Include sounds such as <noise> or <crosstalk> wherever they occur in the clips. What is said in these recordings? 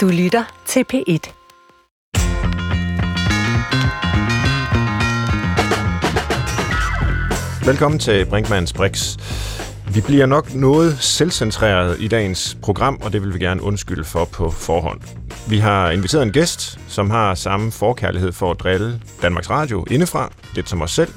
Du lytter til P1. Velkommen til Brinkmanns Brix. Vi bliver nok noget selvcentreret i dagens program, og det vil vi gerne undskylde for på forhånd. Vi har inviteret en gæst, som har samme forkærlighed for at drille Danmarks Radio indefra, lidt som os selv.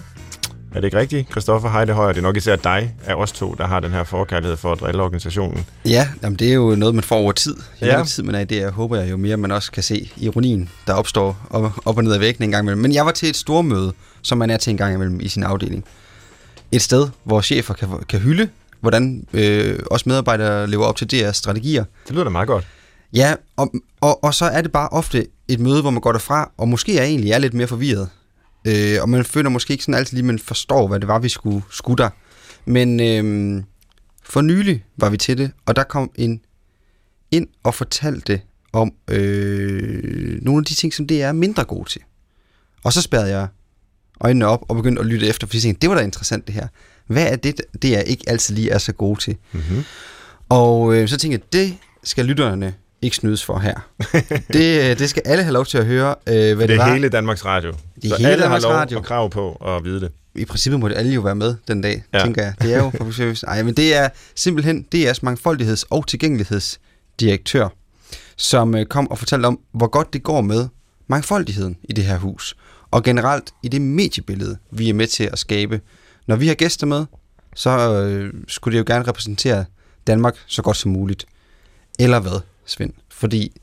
Er det ikke rigtigt, Christoffer Heidehøjer? Det er nok især dig af os to, der har den her forkærlighed for at drille organisationen. Ja, jamen det er jo noget, man får over tid. Jo Ja. tid man er i det, jeg håber jeg jo mere, man også kan se ironien, der opstår op, op og ned ad væggen en gang imellem. Men jeg var til et stormøde, som man er til en gang imellem i sin afdeling. Et sted, hvor chefer kan, kan hylde, hvordan øh, også medarbejdere lever op til deres strategier. Det lyder da meget godt. Ja, og, og, og så er det bare ofte et møde, hvor man går derfra, og måske er egentlig er lidt mere forvirret. Øh, og man føler måske ikke sådan altid lige, man forstår, hvad det var, vi skulle, skulle der. Men øh, for nylig var vi til det, og der kom en ind og fortalte om øh, nogle af de ting, som det er mindre god til. Og så spærrede jeg øjnene op og begyndte at lytte efter, fordi jeg tænkte, det var da interessant det her. Hvad er det, det jeg ikke altid lige er så god til? Mm-hmm. Og øh, så tænkte jeg, det skal lytterne ikke snydes for her. <laughs> det, øh, det skal alle have lov til at høre, øh, hvad det, Det er var. hele Danmarks Radio. Det er så hele alle Danmarks har lov Radio. og krav på at vide det. I princippet må det alle jo være med den dag, Ja. ja. tænker jeg. Det er jo public service. Ej, men det er simpelthen DR's mangfoldigheds- og tilgængelighedsdirektør, som øh, kom og fortalte om, hvor godt det går med mangfoldigheden i det her hus. Og generelt i det mediebillede, vi er med til at skabe. Når vi har gæster med, så øh, skulle det jo gerne repræsentere Danmark så godt som muligt. Eller hvad, Svend? Fordi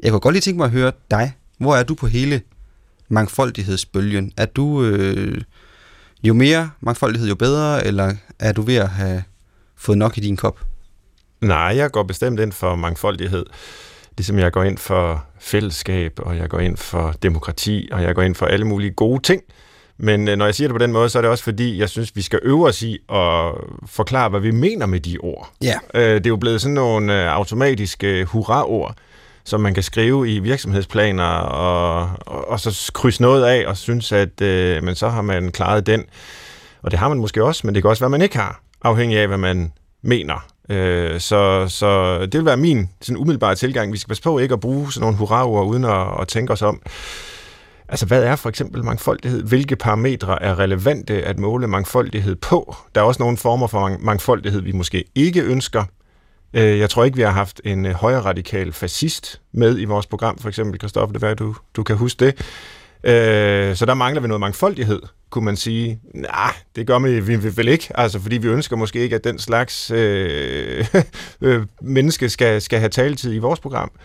jeg kunne godt lige tænke mig at høre dig. Hvor er du på hele mangfoldighedsbølgen? Er du øh, jo mere mangfoldighed, jo bedre, eller er du ved at have fået nok i din kop? Nej, jeg går bestemt ind for mangfoldighed. Ligesom jeg går ind for fællesskab, og jeg går ind for demokrati, og jeg går ind for alle mulige gode ting. Men øh, når jeg siger det på den måde, så er det også fordi, jeg synes, vi skal øve os i at forklare, hvad vi mener med de ord. Ja. Øh, det er jo blevet sådan nogle øh, automatiske hurra-ord, som man kan skrive i virksomhedsplaner, og, og, og så krydse noget af, og synes, at øh, men så har man klaret den. Og det har man måske også, men det kan også være, man ikke har, afhængig af, hvad man mener. Øh, så, så det vil være min sådan umiddelbare tilgang. Vi skal passe på ikke at bruge sådan nogle hurra-ord, uden at, at tænke os om, Altså, hvad er for eksempel mangfoldighed? Hvilke parametre er relevante at måle mangfoldighed på? Der er også nogle former for mangfoldighed, vi måske ikke ønsker. Øh, jeg tror ikke, vi har haft en øh, højre radikal fascist med i vores program, for eksempel, Kristoffer, det er, du, du kan huske det. Øh, så der mangler vi noget mangfoldighed, kunne man sige. Nej, det gør vi, vi, vi vel ikke, altså, fordi vi ønsker måske ikke, at den slags øh, <laughs> øh, menneske skal, skal have taletid i vores program. Øh,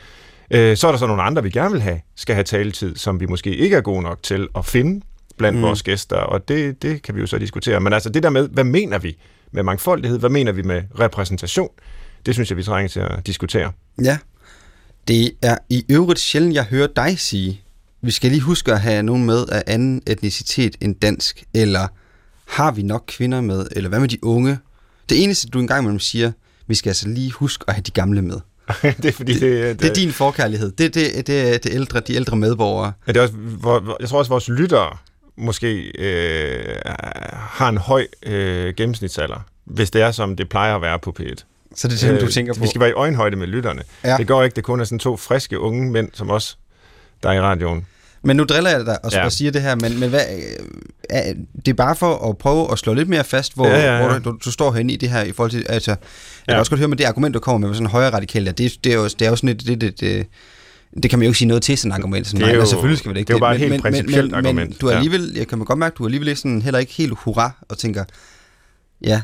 så er der så nogle andre, vi gerne vil have, skal have taletid, som vi måske ikke er gode nok til at finde blandt. Mm. vores gæster, og det, det kan vi jo så diskutere. Men altså det der med, hvad mener vi med mangfoldighed? Hvad mener vi med repræsentation? Det synes jeg, vi trænger til at diskutere. Ja. Det er i øvrigt sjældent, jeg hører dig sige, vi skal lige huske at have nogen med af anden etnicitet end dansk, eller har vi nok kvinder med, eller hvad med de unge? Det eneste, du engang imellem siger, vi skal altså lige huske at have de gamle med. <laughs> det er fordi, det, det, Det er din forkærlighed. Det, det, det er det ældre, de ældre medborgere. Er det også, hvor, jeg tror også, vores lyttere måske øh, har en høj øh, gennemsnitsalder, hvis det er, som det plejer at være på P1. Så det er det, du tænker på. Vi skal være i øjenhøjde med lytterne. Ja. Det går ikke, det kun er sådan to friske unge mænd som os, der er i radioen. Men nu driller jeg dig og, Ja. og siger det her, men, men hvad, øh, er, det er bare for at prøve at slå lidt mere fast, hvor, Ja, ja, ja. hvor du, du står henne i det her i forhold til, altså, jeg Ja. kan også godt høre med det argument, du kommer med, med sådan højere radikal, det, det, er jo, det er jo sådan et, det, det, det, det kan man jo ikke sige noget til sådan et argument. Sådan, Det er nej, jo- nej, selvfølgelig skal vi det ikke. det er jo bare et helt men, principielt men, men, argument, Men du er alligevel, jeg kan man godt mærke, du er alligevel ikke sådan, heller ikke helt hurra og tænker, ja,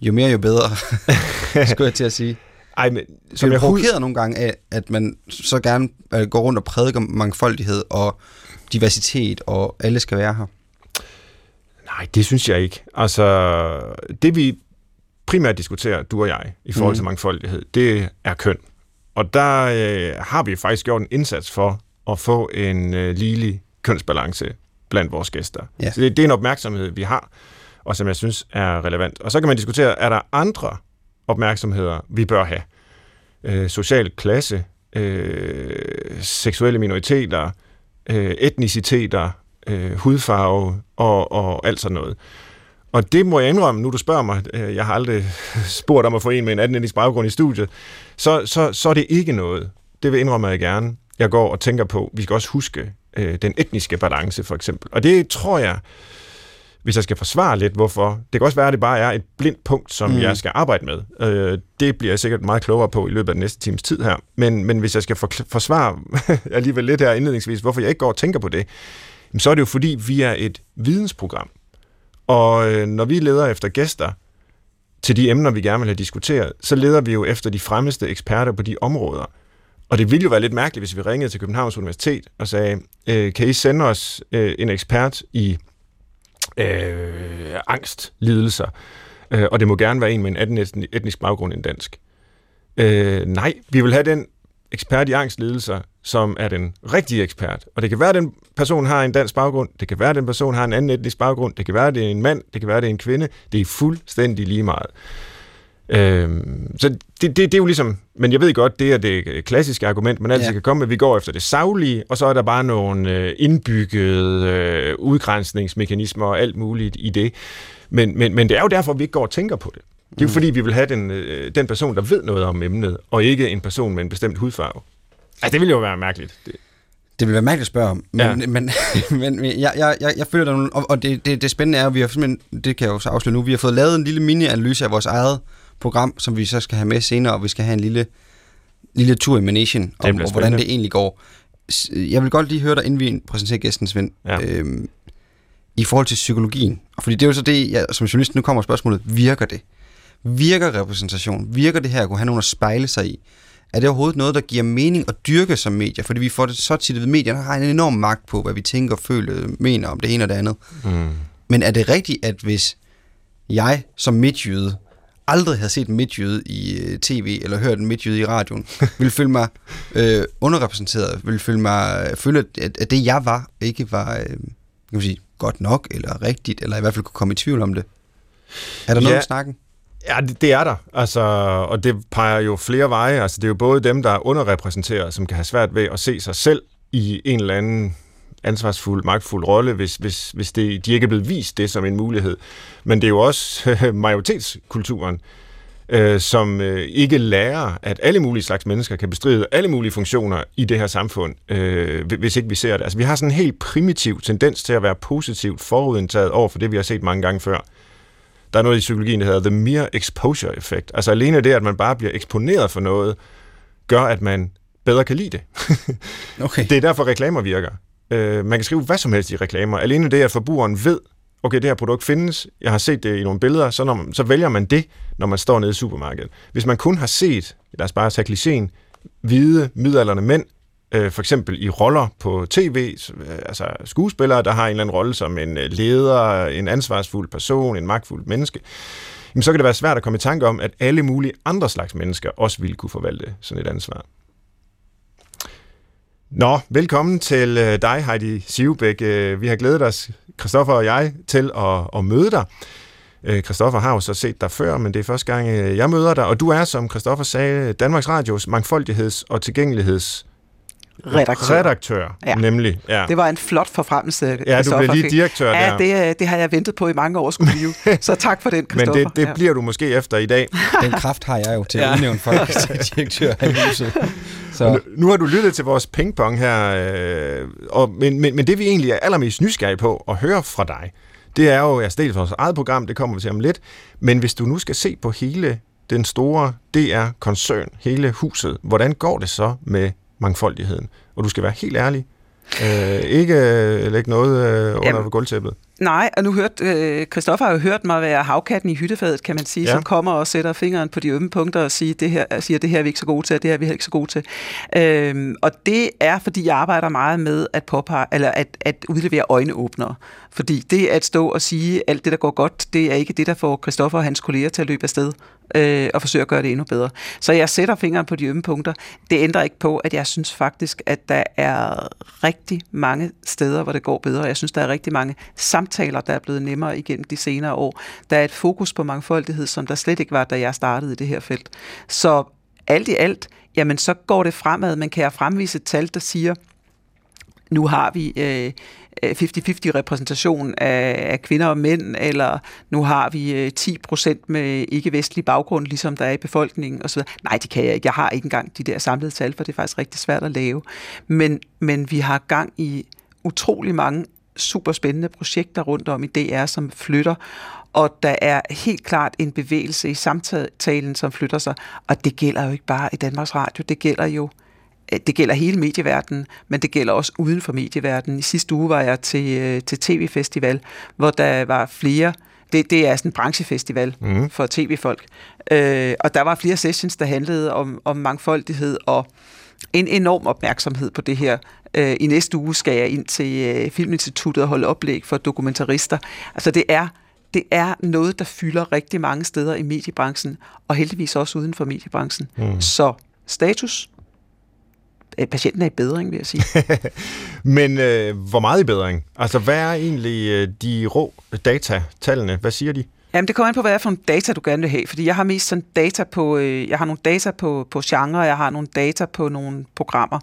jo mere jo bedre, <laughs> skulle jeg til at sige. Ej, men Som jeg provokeret nogle gange af, at man så gerne øh, går rundt og prædiker mangfoldighed og diversitet, og alle skal være her. Nej, det synes jeg ikke. Altså, det vi primært diskuterer, du og jeg, i forhold til Mhm. mangfoldighed, det er køn. Og der øh, har vi faktisk gjort en indsats for at få en øh, ligelig kønsbalance blandt vores gæster. Ja. Så det, det er en opmærksomhed, vi har, og som jeg synes er relevant. Og så kan man diskutere, er der andre opmærksomheder, vi bør have? Øh, social klasse, øh, seksuelle minoriteter, øh, etniciteter, øh, hudfarve og, og alt sådan noget. Og det må jeg indrømme, nu du spørger mig, øh, jeg har aldrig spurgt om at få en med en anden etnisk baggrund i studiet, så, så, så er det ikke noget, det vil indrømme jeg gerne, jeg går og tænker på, vi skal også huske øh, den etniske balance, for eksempel. Og det tror jeg, hvis jeg skal forsvare lidt, hvorfor. Det kan også være, at det bare er et blindt punkt, som mm. jeg skal arbejde med. Øh, det bliver jeg sikkert meget klogere på i løbet af den næste times tid her. Men, men hvis jeg skal for, forsvare <laughs> alligevel lidt her indledningsvis, hvorfor jeg ikke går og tænker på det, så er det jo fordi, vi er et vidensprogram. Og øh, når vi leder efter gæster til de emner, vi gerne vil have diskuteret, så leder vi jo efter de fremmeste eksperter på de områder. Og det ville jo være lidt mærkeligt, hvis vi ringede til Københavns Universitet og sagde, øh, kan I sende os øh, en ekspert i øh, angstlidelser, øh, og det må gerne være en med en anden etnisk baggrund end dansk. Øh, nej, vi vil have den ekspert i angstlidelser, som er den rigtige ekspert. Og det kan være, at den person har en dansk baggrund, det kan være, at den person har en anden etnisk baggrund, det kan være, at det er en mand, det kan være, at det er en kvinde. Det er fuldstændig lige meget. Øhm, så det, det, det er jo ligesom, men jeg ved godt, det er det klassiske argument, man altid ja. kan komme med, vi går efter det savlige, og så er der bare nogle øh, indbyggede øh, udgrænsningsmekanismer og alt muligt i det. Men, men, men det er jo derfor, vi ikke går og tænker på det. Det er jo mm. fordi, vi vil have den, øh, den person, der ved noget om emnet, og ikke en person med en bestemt hudfarve. Altså, det ville jo være mærkeligt. Det. Det vil være mærkeligt at spørge om, men, ja. men, <laughs> men jeg, jeg, jeg, jeg føler, der og, og det, det, det spændende er, at vi har det kan jeg jo så afsløre nu, vi har fået lavet en lille mini-analyse af vores eget program, som vi så skal have med senere, og vi skal have en lille, lille tur i Manation, om og hvordan det egentlig går. Jeg vil godt lige høre dig, inden vi præsenterer gæsten, Svend, ja. øhm, i forhold til psykologien. Fordi det er jo så det, jeg, som journalist, nu kommer spørgsmålet, virker det? Virker repræsentation? Virker det her at kunne have nogen at spejle sig i? Er det overhovedet noget, der giver mening at dyrke som medier? Fordi vi får det så tit, at medierne har en enorm magt på, hvad vi tænker, føler, mener om det ene og det andet. Mm. Men er det rigtigt, at hvis jeg som midtjyde aldrig havde set en midtjyde i øh, tv, eller hørt en midtjyde i radioen, ville føle mig øh, underrepræsenteret, ville føle mig, føle, at, at det jeg var, ikke var øh, kan man sige, godt nok, eller rigtigt, eller i hvert fald kunne komme i tvivl om det. Er der ja. noget om snakken? Ja, det, det er der, altså, og det peger jo flere veje. Altså, det er jo både dem, der er underrepræsenteret, som kan have svært ved at se sig selv i en eller anden ansvarsfuld, magtfuld rolle, hvis, hvis, hvis det, de ikke er blevet vist det som en mulighed. Men det er jo også <laughs> majoritetskulturen, øh, som øh, ikke lærer, at alle mulige slags mennesker kan bestride alle mulige funktioner i det her samfund, øh, hvis ikke vi ser det. Altså, vi har sådan en helt primitiv tendens til at være positivt forudindtaget over for det, vi har set mange gange før. Der er noget i psykologien, der hedder the mere exposure effect. Altså alene det, at man bare bliver eksponeret for noget, gør, at man bedre kan lide det. <laughs> okay. Det er derfor, reklamer virker. Øh, man kan skrive hvad som helst i reklamer. Alene det, at forbrugeren ved, okay, det her produkt findes, jeg har set det i nogle billeder, så, når man, så vælger man det, når man står nede i supermarkedet. Hvis man kun har set, lad os bare tage klichéen, hvide, midalderne mænd, øh, for eksempel i roller på tv, øh, altså skuespillere, der har en eller anden rolle som en øh, leder, en ansvarsfuld person, en magtfuld menneske, jamen, så kan det være svært at komme i tanke om, at alle mulige andre slags mennesker også ville kunne forvalte sådan et ansvar. Nå, velkommen til øh, dig, Heidi Sivbæk. Øh, vi har glædet os, Christoffer og jeg, til at, at møde dig. Øh, Christoffer har jo så set dig før, men det er første gang, jeg møder dig, og du er, som Christoffer sagde, Danmarks Radios mangfoldigheds- og tilgængeligheds redaktør. Redaktør, ja. nemlig. Ja. Det var en flot forfremmelse, Ja, du blev lige direktør ja, der. Ja, det, det har jeg ventet på i mange år, skulle blive. <laughs> Så tak for den, Men det, det ja. bliver du måske efter i dag. <laughs> Den kraft har jeg jo til at udnævne folk <laughs> til direktør af huset. Så. Nu, nu har du lyttet til vores pingpong her, øh, og, men, men, men det vi egentlig er allermest nysgerrige på at høre fra dig, det er jo, jeg dels vores eget program, det kommer vi til om lidt, men hvis du nu skal se på hele den store DR-koncern, hele huset, hvordan går det så med mangfoldigheden. Og du skal være helt ærlig. Øh, ikke øh, lægge noget øh, under Jamen, gulvtæppet. Nej, og nu hørt, øh, Christoffer har jo hørt mig være havkatten i hyttefadet, kan man sige, ja. som kommer og sætter fingeren på de ømme punkter og siger, det her, siger, det her er vi ikke så gode til, og det her er vi ikke så gode til. Øhm, og det er, fordi jeg arbejder meget med at, påpege, eller at, at udlevere øjneåbnere. Fordi det at stå og sige alt det, der går godt, det er ikke det, der får Christoffer og hans kolleger til at løbe afsted øh, og forsøge at gøre det endnu bedre. Så jeg sætter fingeren på de ømme punkter. Det ændrer ikke på, at jeg synes faktisk, at der er rigtig mange steder, hvor det går bedre. Jeg synes, der er rigtig mange samtaler, der er blevet nemmere igennem de senere år. Der er et fokus på mangfoldighed, som der slet ikke var, da jeg startede i det her felt. Så alt i alt, jamen så går det fremad. Man kan jeg fremvise et tal, der siger, nu har vi øh, 50-50 repræsentation af, af kvinder og mænd, eller nu har vi øh, 10 procent med ikke-vestlig baggrund, ligesom der er i befolkningen osv. Nej, det kan jeg ikke. Jeg har ikke engang de der samlede tal, for det er faktisk rigtig svært at lave. Men, men vi har gang i utrolig mange super spændende projekter rundt om i DR, som flytter, og der er helt klart en bevægelse i samtalen, som flytter sig, og det gælder jo ikke bare i Danmarks Radio, det gælder jo øh, det gælder hele medieverdenen, men det gælder også uden for medieverdenen. I sidste uge var jeg til, øh, til TV-festival, hvor der var flere, det, det er sådan en branchefestival mm. for tv-folk, øh, og der var flere sessions, der handlede om, om mangfoldighed og en enorm opmærksomhed på det her. Øh, I næste uge skal jeg ind til øh, Filminstituttet og holde oplæg for dokumentarister. Altså det er det er noget, der fylder rigtig mange steder i mediebranchen, og heldigvis også uden for mediebranchen. Mm. Så status, øh, patienten er i bedring, vil jeg sige. <laughs> Men øh, hvor meget i bedring? Altså, hvad er egentlig øh, de rå data, tallene? Hvad siger de? Jamen, det kommer an på, hvad er for nogle data, du gerne vil have. Fordi jeg har mest sådan data på, øh, jeg har nogle data på, på genre, jeg har nogle data på nogle programmer.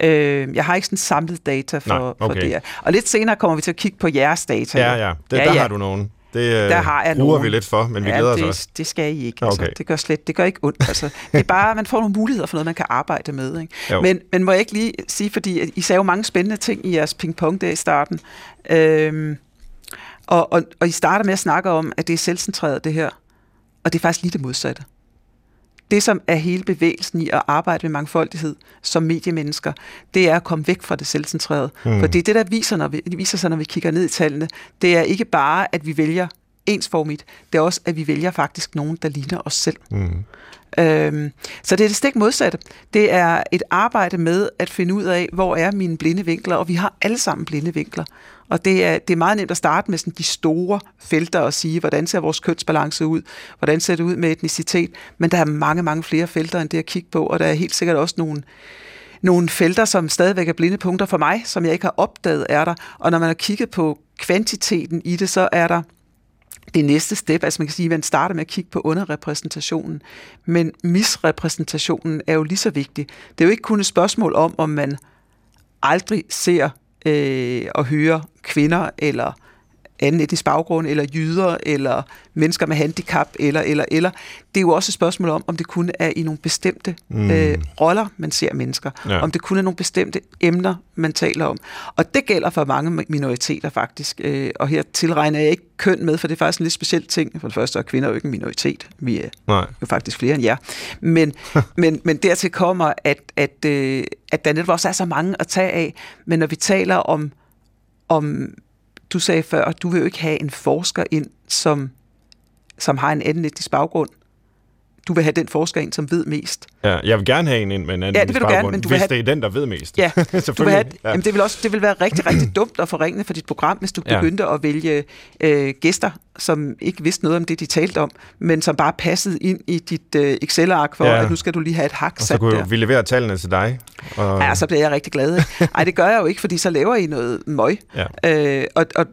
Øh, jeg har ikke sådan samlet data for, Nej, okay. for det her. Og lidt senere kommer vi til at kigge på jeres data. Ja, ja. Det, ja der ja. har du nogen. Det øh, der har jeg bruger nogen. vi lidt for, men vi ja, glæder det, os også. det skal I ikke. Altså. Okay. Det gør slet, det gør ikke ondt. Altså. <laughs> Det er bare, at man får nogle muligheder for noget, man kan arbejde med. Ikke? Men, men må jeg ikke lige sige, fordi I sagde jo mange spændende ting i jeres ping-pong der i starten. Øhm, og, og, og I starter med at snakke om, at det er selvcentreret det her. Og det er faktisk lige det modsatte. Det, som er hele bevægelsen i at arbejde med mangfoldighed som mediemennesker, det er at komme væk fra det selvcentrerede. Mm. For det er det, der viser, når vi, viser sig, når vi kigger ned i tallene. Det er ikke bare, at vi vælger ensformigt. Det er også, at vi vælger faktisk nogen, der ligner os selv. Mm. Øhm, så det er det stik modsatte. Det er et arbejde med at finde ud af, hvor er mine blinde vinkler, og vi har alle sammen blinde vinkler. Og det er, det er meget nemt at starte med sådan de store felter og sige, hvordan ser vores kønsbalance ud, hvordan ser det ud med etnicitet, men der er mange, mange flere felter end det at kigge på, og der er helt sikkert også nogle, nogle felter, som stadigvæk er blinde punkter for mig, som jeg ikke har opdaget, er der. Og når man har kigget på kvantiteten i det, så er der det næste step, altså man kan sige, at man starter med at kigge på underrepræsentationen, men misrepræsentationen er jo lige så vigtig. Det er jo ikke kun et spørgsmål om, om man aldrig ser øh, at høre kvinder eller anden etnisk baggrund, eller jyder, eller mennesker med handicap, eller, eller, eller. Det er jo også et spørgsmål om, om det kun er i nogle bestemte mm. øh, roller, man ser mennesker. Ja. Om det kun er nogle bestemte emner, man taler om. Og det gælder for mange minoriteter faktisk. Øh, og her tilregner jeg ikke køn med, for det er faktisk en lidt speciel ting. For det første er kvinder jo ikke en minoritet. Vi er Nej. jo faktisk flere end jer. Men, <laughs> men, men dertil kommer, at, at, øh, at der netop også er så mange at tage af. Men når vi taler om, om du sagde før, at du vil jo ikke have en forsker ind, som, som har en anden etnisk baggrund. Du vil have den forsker ind, som ved mest. Ja, jeg vil gerne have en ind med en anden ja, det vil du gerne, men du hvis have... det er den, der ved mest. Ja, <laughs> du vil have... ja. Jamen, det, vil også, det vil være rigtig, rigtig <clears throat> dumt og forringende for dit program, hvis du ja. begyndte at vælge øh, gæster, som ikke vidste noget om det, de talte om, men som bare passede ind i dit øh, Excel-ark for, ja. at nu skal du lige have et hak og så kunne der. vi levere tallene til dig. Og... Ja, så bliver jeg rigtig glad. Nej, det gør jeg jo ikke, fordi så laver I noget møg. Ja. Øh, og, og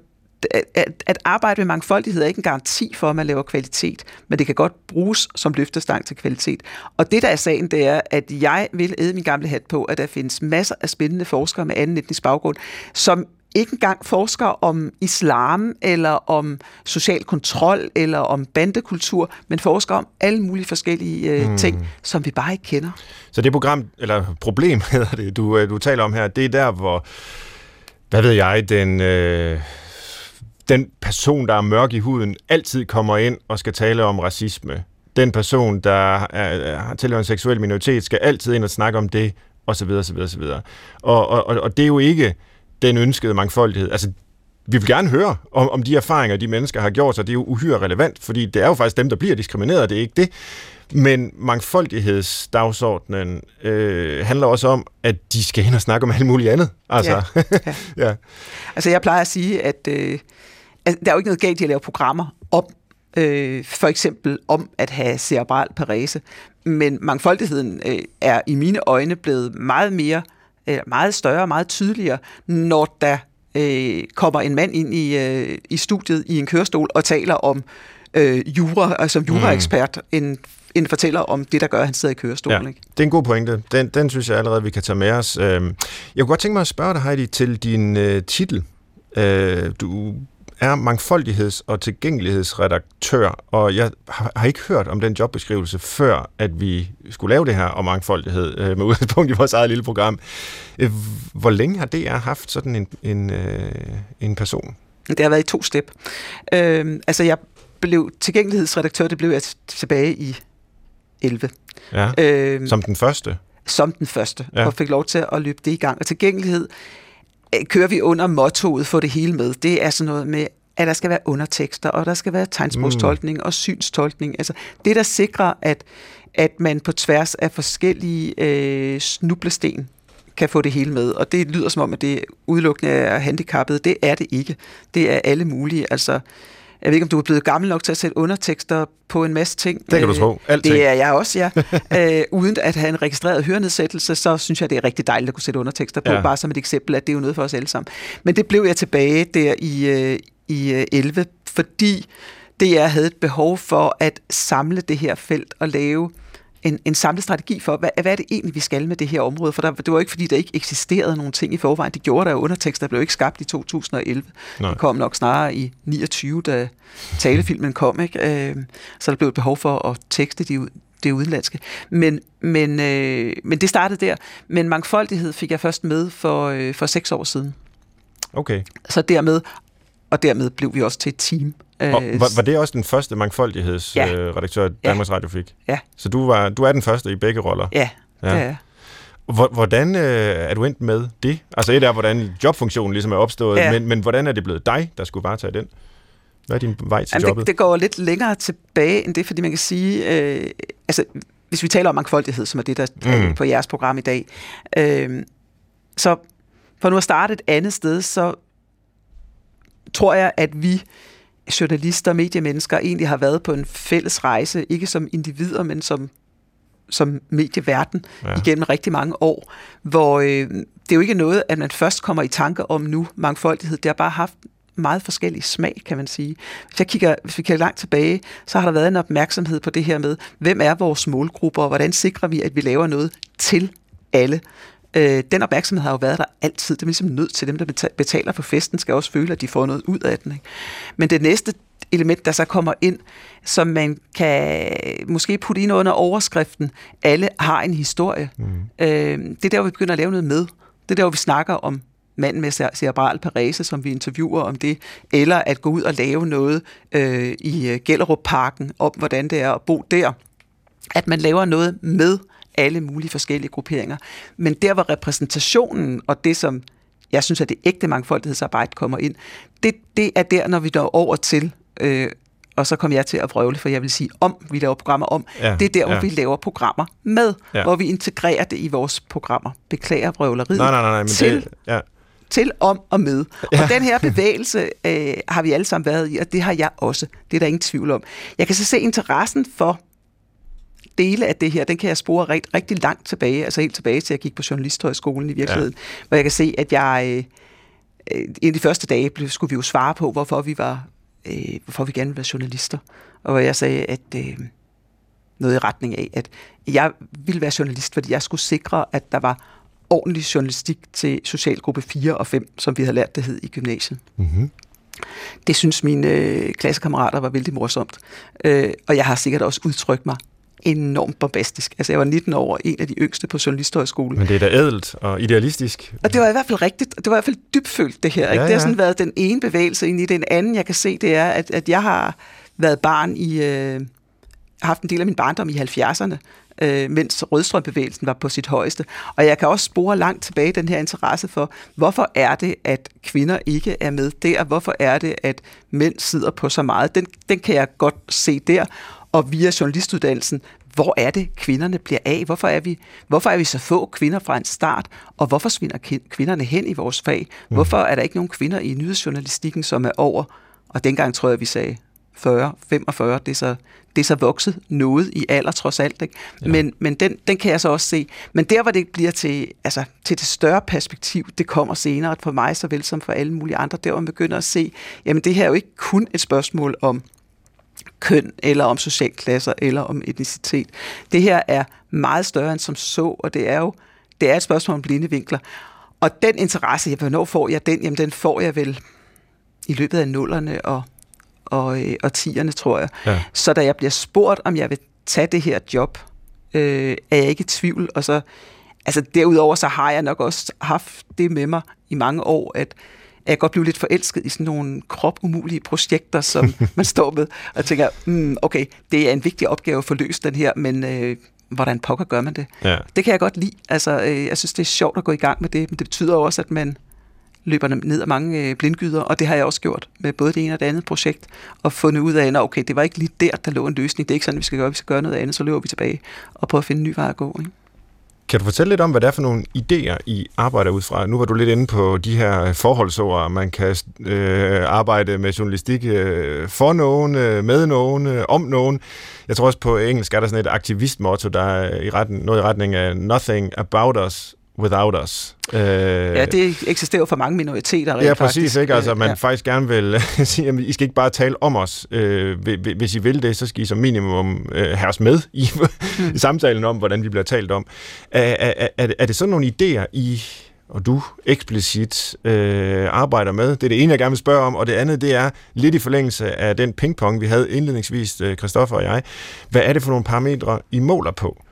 at, at arbejde med mangfoldighed er ikke en garanti for, at man laver kvalitet, men det kan godt bruges som løftestang til kvalitet. Og det, der er sagen, det er, at jeg vil æde min gamle hat på, at der findes masser af spændende forskere med anden etnisk baggrund, som ikke engang forsker om islam, eller om social kontrol, eller om bandekultur, men forsker om alle mulige forskellige øh, mm. ting, som vi bare ikke kender. Så det program, eller problem <laughs> hedder det, du, øh, du taler om her, det er der, hvor, hvad ved jeg, den... Øh den person, der er mørk i huden, altid kommer ind og skal tale om racisme. Den person, der er, har tilhørt en seksuel minoritet, skal altid ind og snakke om det, og så videre, så videre, så videre. Og, og, og det er jo ikke den ønskede mangfoldighed. Altså, vi vil gerne høre om, om de erfaringer, de mennesker har gjort sig. Det er jo uhyre relevant, fordi det er jo faktisk dem, der bliver diskrimineret, det er ikke det. Men mangfoldighedsdagsordenen øh, handler også om, at de skal ind og snakke om alt muligt andet. Altså, ja, ja. <laughs> ja. altså jeg plejer at sige, at øh, altså, der er jo ikke noget galt i at lave programmer om, øh, for eksempel om at have cerebral parese, men mangfoldigheden øh, er i mine øjne blevet meget mere, øh, meget større meget tydeligere, når der øh, kommer en mand ind i, øh, i studiet i en kørestol og taler om øh, jura, altså som juraekspert, mm. en en fortæller om det, der gør, at han sidder i kørestolen. Ja, ikke? det er en god pointe. Den, den synes jeg allerede, vi kan tage med os. Øhm, jeg kunne godt tænke mig at spørge dig, Heidi, til din øh, titel Øh, du er mangfoldigheds- og tilgængelighedsredaktør, og jeg har, ikke hørt om den jobbeskrivelse før, at vi skulle lave det her om mangfoldighed øh, med <laughs> udgangspunkt i vores eget lille program. Øh, hvor længe har DR haft sådan en, en, øh, en person? Det har været i to step. Øh, altså, jeg blev tilgængelighedsredaktør, det blev jeg tilbage i 11. Ja, øh, som den første? Som den første, ja. og fik lov til at løbe det i gang. Og tilgængelighed kører vi under mottoet for det hele med. Det er sådan noget med, at der skal være undertekster, og der skal være tegnsprogstolkning mm. og synstolkning. Altså det, der sikrer, at, at man på tværs af forskellige øh, snublesten kan få det hele med. Og det lyder som om, at det udelukkende er handicappede. Det er det ikke. Det er alle mulige. Altså, jeg ved ikke, om du er blevet gammel nok til at sætte undertekster på en masse ting. Det kan du tro. Alting. Det er jeg også, ja. <laughs> øh, uden at have en registreret hørenedsættelse, så synes jeg, det er rigtig dejligt at kunne sætte undertekster på, ja. bare som et eksempel, at det er jo noget for os alle sammen. Men det blev jeg tilbage der i, øh, i 11, øh, fordi det jeg havde et behov for at samle det her felt og lave en, en samlet strategi for, hvad, hvad er det egentlig, vi skal med det her område? For der, det var ikke, fordi der ikke eksisterede nogen ting i forvejen. Det gjorde der jo undertekster, der blev ikke skabt i 2011. Nej. Det kom nok snarere i 29, da talefilmen kom. Ikke? Øh, så der blev et behov for at tekste de, det udenlandske. Men, men, øh, men det startede der. Men mangfoldighed fik jeg først med for, øh, for seks år siden. Okay. Så dermed, og dermed blev vi også til et team. Og var, var det også den første mangfoldighedsredaktør, ja. øh, Danmarks ja. Radio fik? Ja. Så du, var, du er den første i begge roller? Ja, ja. det er Hvordan øh, er du endt med det? Altså et er, hvordan jobfunktionen ligesom er opstået, ja. men, men hvordan er det blevet dig, der skulle bare tage den? Hvad er din vej til Jamen, jobbet? Det, det går lidt længere tilbage end det, fordi man kan sige, øh, altså hvis vi taler om mangfoldighed, som er det, der er mm. på jeres program i dag, øh, så for nu at starte et andet sted, så tror jeg, at vi journalister og mediemennesker egentlig har været på en fælles rejse, ikke som individer, men som som medieverden ja. igennem rigtig mange år, hvor øh, det er jo ikke noget, at man først kommer i tanke om nu, mangfoldighed. Det har bare haft meget forskellig smag, kan man sige. Hvis, jeg kigger, hvis vi kigger langt tilbage, så har der været en opmærksomhed på det her med, hvem er vores målgrupper, og hvordan sikrer vi, at vi laver noget til alle. Øh, den opmærksomhed har jo været der altid. Det er ligesom nødt til dem, der betaler for festen, skal også føle, at de får noget ud af den. Ikke? Men det næste element, der så kommer ind, som man kan måske putte ind under overskriften, alle har en historie. Mm. Øh, det er der, hvor vi begynder at lave noget med. Det er der, hvor vi snakker om manden med cerebral parese, som vi interviewer om det, eller at gå ud og lave noget øh, i øh, Gellerup Parken om, hvordan det er at bo der. At man laver noget med alle mulige forskellige grupperinger. Men der, hvor repræsentationen og det, som jeg synes, at det ægte mangfoldighedsarbejde kommer ind, det, det er der, når vi når over til, øh, og så kommer jeg til at vrøvle, for jeg vil sige om, vi laver programmer om, ja, det er der, hvor ja. vi laver programmer med, ja. hvor vi integrerer det i vores programmer. Beklager vrøvleriet. Nej, nej, nej, men til, det, ja. til, om og med. Ja. Og den her bevægelse øh, har vi alle sammen været i, og det har jeg også. Det er der ingen tvivl om. Jeg kan så se interessen for dele af det her, den kan jeg spore rigt, rigtig langt tilbage, altså helt tilbage til, at jeg gik på Journalisthøjskolen i virkeligheden, ja. hvor jeg kan se, at jeg... Øh, øh en af de første dage blev, skulle vi jo svare på, hvorfor vi var, øh, hvorfor vi gerne ville være journalister. Og hvor jeg sagde, at øh, noget i retning af, at jeg ville være journalist, fordi jeg skulle sikre, at der var ordentlig journalistik til socialgruppe 4 og 5, som vi havde lært det hed i gymnasiet. Mm-hmm. Det synes mine øh, klassekammerater var vældig morsomt. Øh, og jeg har sikkert også udtrykt mig enormt bombastisk. Altså, jeg var 19 år, en af de yngste på Journalisthøjskolen. Men det er da ædelt og idealistisk. Og det var i hvert fald rigtigt. Det var i hvert fald dybfølt, det her. Ikke? Ja, ja. Det har sådan været den ene bevægelse ind i den anden, jeg kan se, det er, at, at jeg har været barn i... Øh, haft en del af min barndom i 70'erne, øh, mens rødstrømbevægelsen var på sit højeste. Og jeg kan også spore langt tilbage den her interesse for, hvorfor er det, at kvinder ikke er med der? Hvorfor er det, at mænd sidder på så meget? Den, den kan jeg godt se der og via journalistuddannelsen, hvor er det, kvinderne bliver af? Hvorfor er vi, hvorfor er vi så få kvinder fra en start? Og hvorfor svinder kvinderne hen i vores fag? Mm. Hvorfor er der ikke nogen kvinder i nyhedsjournalistikken, som er over, og dengang tror jeg, vi sagde 40, 45, det er så, det er så vokset noget i alder trods alt. Ikke? Ja. Men, men den, den kan jeg så også se. Men der, hvor det bliver til, altså, til det større perspektiv, det kommer senere for mig, såvel som for alle mulige andre, der hvor man begynder at se, jamen det her er jo ikke kun et spørgsmål om køn, eller om socialklasser, eller om etnicitet. Det her er meget større end som så, og det er jo det er et spørgsmål om blinde vinkler. Og den interesse, jeg, hvornår får jeg den? Jamen, den får jeg vel i løbet af nullerne og, og, øh, og tierne, tror jeg. Ja. Så da jeg bliver spurgt, om jeg vil tage det her job, øh, er jeg ikke i tvivl. Og så, altså derudover så har jeg nok også haft det med mig i mange år, at at jeg godt blive lidt forelsket i sådan nogle kropumulige projekter, som <laughs> man står med, og tænker, mm, okay, det er en vigtig opgave at få løst den her, men øh, hvordan pokker gør man det? Ja. Det kan jeg godt lide. Altså, øh, jeg synes, det er sjovt at gå i gang med det, men det betyder også, at man løber ned af mange øh, blindgyder, og det har jeg også gjort med både det ene og det andet projekt, og fundet ud af, at okay, det var ikke lige der, der lå en løsning. Det er ikke sådan, vi skal gøre. Vi skal gøre noget andet, så løber vi tilbage og prøver at finde en ny vej at gå. Ikke? Kan du fortælle lidt om, hvad det er for nogle idéer, I arbejder ud fra? Nu var du lidt inde på de her forholdsord. Man kan øh, arbejde med journalistik øh, for nogen, øh, med nogen, øh, om nogen. Jeg tror også på engelsk er der sådan et aktivistmotto, der er i retten, noget i retning af nothing about us without us. Øh, ja, det eksisterer for mange minoriteter. Ja, præcis. Faktisk. Ikke? Altså, man ja. faktisk gerne vil <laughs> sige, at I skal ikke bare tale om os. Øh, hvis I vil det, så skal I som minimum øh, os med i, mm. <laughs> i samtalen om, hvordan vi bliver talt om. Er, er, er, er det sådan nogle idéer, I og du eksplicit øh, arbejder med. Det er det ene, jeg gerne vil spørge om, og det andet, det er lidt i forlængelse af den pingpong, vi havde indledningsvis, Christoffer og jeg. Hvad er det for nogle parametre, I måler på?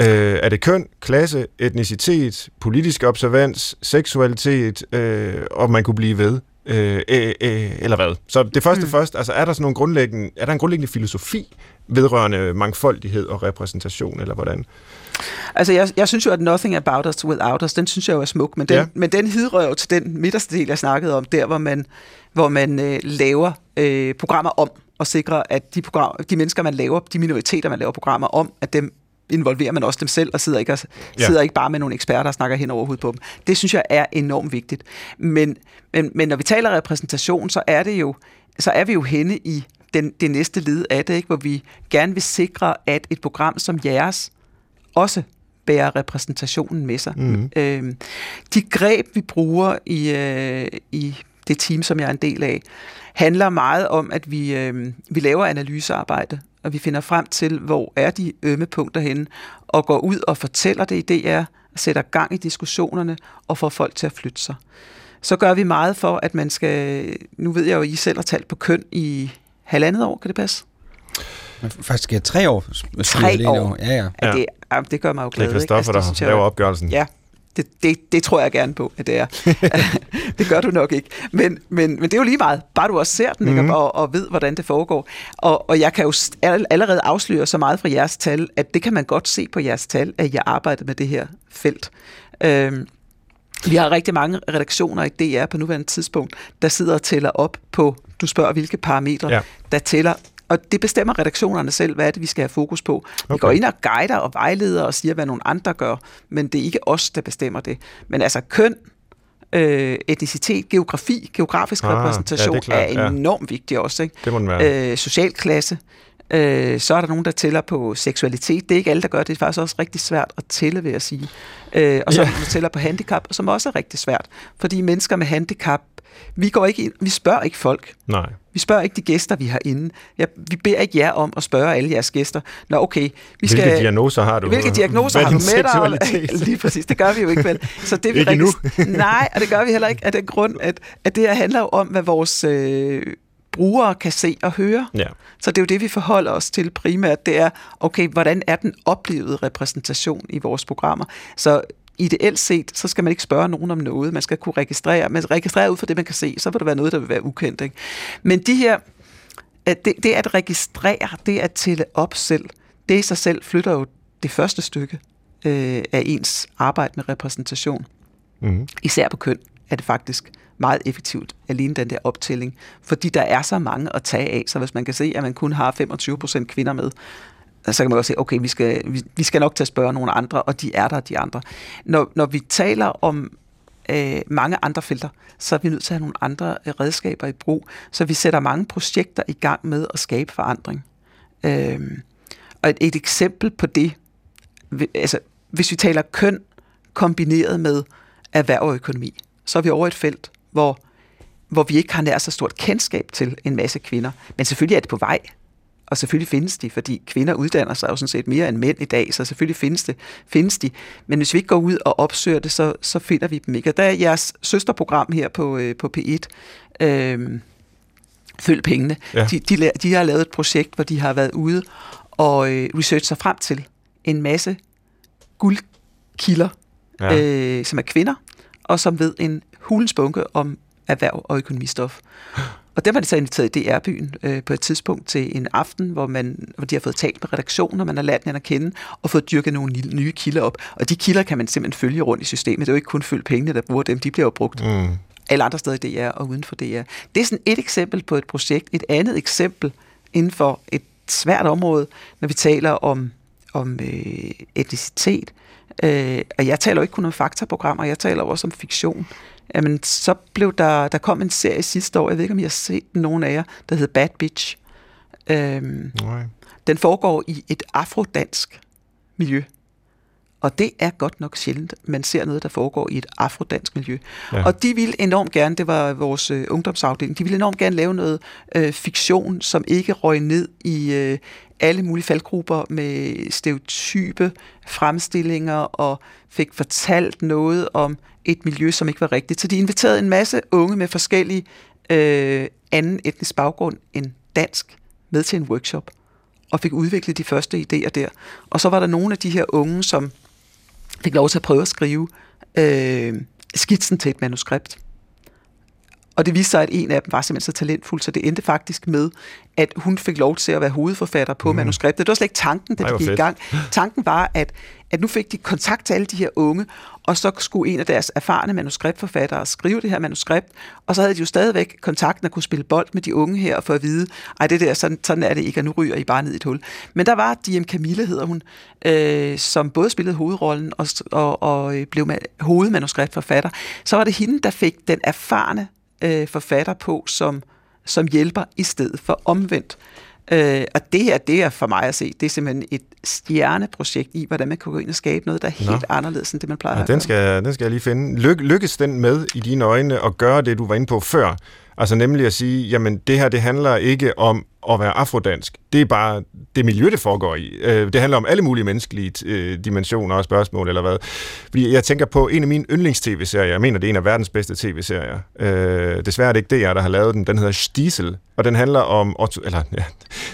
Øh, er det køn, klasse, etnicitet, politisk observans, seksualitet, øh, og man kunne blive ved? Øh, øh, øh, eller hvad? Så det første mm. først, altså er der sådan nogle grundlæggende, er der en grundlæggende filosofi vedrørende mangfoldighed og repræsentation, eller hvordan? Altså, jeg, jeg synes jo, at Nothing About Us Without Us, den synes jeg jo er smuk, men den, ja. men den hidrører jo til den midterste del, jeg snakkede om, der hvor man, hvor man øh, laver øh, programmer om, og sikrer, at de, program, de mennesker, man laver, de minoriteter, man laver programmer om, at dem involverer man også dem selv, og sidder ikke, og, ja. sidder ikke bare med nogle eksperter og snakker hen over hovedet på dem. Det synes jeg er enormt vigtigt. Men, men, men når vi taler repræsentation, så er det jo, så er vi jo henne i den, det næste led af det, ikke? hvor vi gerne vil sikre, at et program som jeres også bærer repræsentationen med sig. Mm. Øhm, de greb, vi bruger i, øh, i det team, som jeg er en del af, handler meget om, at vi, øh, vi laver analysearbejde, og vi finder frem til, hvor er de ømme punkter henne, og går ud og fortæller det i DR, sætter gang i diskussionerne og får folk til at flytte sig. Så gør vi meget for, at man skal... Nu ved jeg jo, at I selv har talt på køn i halvandet år, kan det passe? Faktisk er tre år. Tre år? år. Ja, ja. ja. Det, det gør mig jo glad. Det er Christoffer, altså, der laver opgørelsen. Ja, det, det, det tror jeg gerne på, at det er. <laughs> <laughs> det gør du nok ikke. Men, men, men det er jo lige meget. Bare du også ser den mm-hmm. ikke, og, og ved, hvordan det foregår. Og, og jeg kan jo allerede afsløre så meget fra jeres tal, at det kan man godt se på jeres tal, at jeg arbejder med det her felt. Øhm, vi har rigtig mange redaktioner i DR på nuværende tidspunkt, der sidder og tæller op på, du spørger, hvilke parametre, ja. der tæller og det bestemmer redaktionerne selv, hvad er det, vi skal have fokus på. Vi går ind og guider og vejleder og siger, hvad nogle andre gør, men det er ikke os, der bestemmer det. Men altså køn, øh, etnicitet, geografi, geografisk ah, repræsentation ja, er, er enormt ja. vigtigt også. Ikke? Det må den være. Øh, social klasse. Øh, så er der nogen, der tæller på seksualitet. Det er ikke alle, der gør det. Det er faktisk også rigtig svært at tælle, vil jeg sige. Øh, og så ja. der tæller på handicap, som også er rigtig svært. Fordi mennesker med handicap vi går ikke ind, vi spørger ikke folk. Nej. Vi spørger ikke de gæster, vi har inde. Ja, vi beder ikke jer om at spørge alle jeres gæster. Nå, okay. Vi skal, hvilke diagnoser har du? Hvilke diagnoser har du med dig? <laughs> Lige præcis, det gør vi jo ikke vel. Så det, vi ikke nu. Nej, og det gør vi heller ikke af den grund, at, at det her handler jo om, hvad vores øh, brugere kan se og høre. Ja. Så det er jo det, vi forholder os til primært. Det er, okay, hvordan er den oplevede repræsentation i vores programmer? Så ideelt set, så skal man ikke spørge nogen om noget. Man skal kunne registrere. Man registrerer ud fra det, man kan se. Så vil der være noget, der vil være ukendt. Ikke? Men de her, at det, det at registrere, det at tælle op selv, det i sig selv flytter jo det første stykke øh, af ens arbejde med repræsentation. Mm. Især på køn er det faktisk meget effektivt, alene den der optælling, fordi der er så mange at tage af, så hvis man kan se, at man kun har 25% kvinder med, så kan man også sige, okay, vi skal, vi, vi skal nok til at spørge nogle andre, og de er der, de andre. Når, når vi taler om øh, mange andre felter, så er vi nødt til at have nogle andre øh, redskaber i brug, så vi sætter mange projekter i gang med at skabe forandring. Øh, og et, et eksempel på det, altså hvis vi taler køn kombineret med erhverv og økonomi, så er vi over et felt, hvor, hvor vi ikke har nær så stort kendskab til en masse kvinder. Men selvfølgelig er det på vej. Og selvfølgelig findes de, fordi kvinder uddanner sig jo sådan set mere end mænd i dag, så selvfølgelig findes, det, findes de. Men hvis vi ikke går ud og opsøger det, så, så finder vi dem ikke. Og der er jeres søsterprogram her på, øh, på P1, øh, følg pengene. Ja. De, de, de har lavet et projekt, hvor de har været ude og øh, research sig frem til en masse guldkilder, ja. øh, som er kvinder, og som ved en hulens bunke om erhverv og økonomistof. <laughs> Og dem har de så inviteret i DR-byen øh, på et tidspunkt til en aften, hvor, man, hvor de har fået talt med redaktionen, og man har lært hinanden at kende, og fået dyrket nogle nye- nye kilder op. Og de kilder kan man simpelthen følge rundt i systemet. Det er jo ikke kun følge pengene, der bruger dem. De bliver jo brugt Mm. alle andre steder i DR og uden for DR. Det er sådan et eksempel på et projekt. Et andet eksempel inden for et svært område, når vi taler om, om øh, etnicitet. Øh, og jeg taler jo ikke kun om faktaprogrammer, jeg taler også om fiktion. Jamen, så blev der, der kom en serie sidste år, jeg ved ikke, om I har set nogen af jer, der hedder Bad Bitch. Øhm, Nej. den foregår i et afrodansk miljø. Og det er godt nok sjældent, man ser noget, der foregår i et afrodansk miljø. Ja. Og de ville enormt gerne, det var vores øh, ungdomsafdeling, de ville enormt gerne lave noget øh, fiktion, som ikke røg ned i øh, alle mulige faldgrupper med stereotype fremstillinger og fik fortalt noget om et miljø, som ikke var rigtigt. Så de inviterede en masse unge med forskellige øh, anden etnisk baggrund end dansk med til en workshop og fik udviklet de første idéer der. Og så var der nogle af de her unge, som fik lov til at prøve at skrive øh, skitsen til et manuskript. Og det viste sig, at en af dem var simpelthen så talentfuld, så det endte faktisk med, at hun fik lov til at være hovedforfatter på mm. manuskriptet. Det var slet ikke tanken, da Ej, de hvor gik i gang. Tanken var, at, at nu fik de kontakt til alle de her unge, og så skulle en af deres erfarne manuskriptforfattere skrive det her manuskript, og så havde de jo stadigvæk kontakten at kunne spille bold med de unge her, og få at vide, ej, det der, sådan, sådan er det ikke, og nu ryger I bare ned i et hul. Men der var Diem Camille, hedder hun, øh, som både spillede hovedrollen og, og, og øh, blev ma- hovedmanuskriptforfatter. Så var det hende, der fik den erfarne øh, forfatter på som, som hjælper i stedet for omvendt. Øh, og det her, det er for mig at se, det er simpelthen et stjerneprojekt i, hvordan man kan gå ind og skabe noget, der er helt Nå. anderledes end det, man plejer Ja, at den skal, den skal jeg lige finde. Lyk, lykkes den med i dine øjne at gøre det, du var inde på før? Altså nemlig at sige, jamen det her, det handler ikke om at være afrodansk. Det er bare det miljø, det foregår i. Øh, det handler om alle mulige menneskelige øh, dimensioner og spørgsmål, eller hvad. Fordi jeg tænker på en af mine yndlings-tv-serier. Jeg mener, det er en af verdens bedste tv-serier. Øh, desværre er det ikke DR, der har lavet den. Den hedder Stiesel, og den handler om... Eller, <laughs> ja,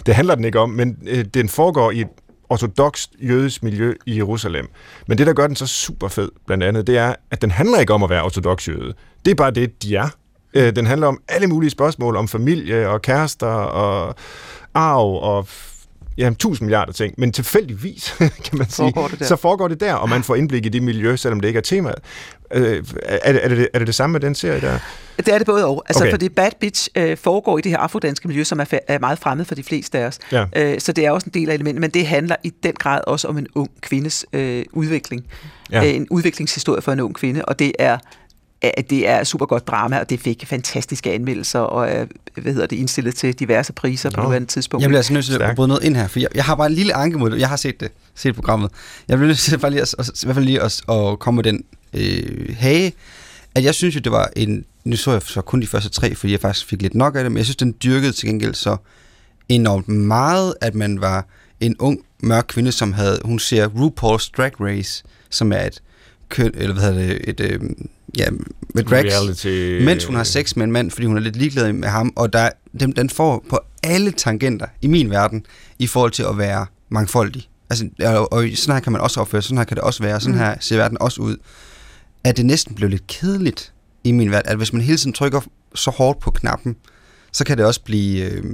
det handler den ikke om, men øh, den foregår i et ortodoxt jødisk miljø i Jerusalem. Men det, der gør den så super fed, blandt andet, det er, at den handler ikke om at være ortodox jøde. Det er bare det, de er. Øh, Den handler om alle mulige spørgsmål om familie og kærester og arv og ja, tusind milliarder ting. Men tilfældigvis, <laughs> kan man sige, Foregår så foregår det der, og man får indblik i det miljø, selvom det ikke er temaet. Øh, er, det, er, det, er det det samme med den serie der? Det er det både og. Altså, okay. fordi Bad Bitch øh, foregår i det her afrodanske miljø, som er, fa- er meget fremmed for de fleste af os. Ja. Øh, så det er også en del af elementet, men det handler i den grad også om en ung kvindes øh, udvikling. Ja. Øh, en udviklingshistorie for en ung kvinde, og det er at det er super godt drama, og det fik fantastiske anmeldelser, og er hvad hedder det, indstillet til diverse priser på nuværende tidspunkt. Jeg bliver altså nødt til at bryde noget ind her, for jeg, jeg har bare en lille anke mod det. Jeg har set det, set programmet. Jeg bliver nødt til bare lige at, at, i hvert fald lige at, at komme med den øh, hage, at jeg synes jo, det var en... Nu så jeg så kun de første tre, fordi jeg faktisk fik lidt nok af det, men jeg synes, den dyrkede til gengæld så enormt meget, at man var en ung, mørk kvinde, som havde... Hun ser RuPaul's Drag Race, som er et køn, eller hvad hedder det, et, øh, ja, med drags, Reality. mens hun har sex med en mand, fordi hun er lidt ligeglad med ham, og der, den, den får på alle tangenter i min verden, i forhold til at være mangfoldig. Altså, og, og sådan her kan man også opføre, sådan her kan det også være, sådan her ser verden også ud. At det næsten blev lidt kedeligt i min verden, at hvis man hele tiden trykker så hårdt på knappen, så kan det også blive øh,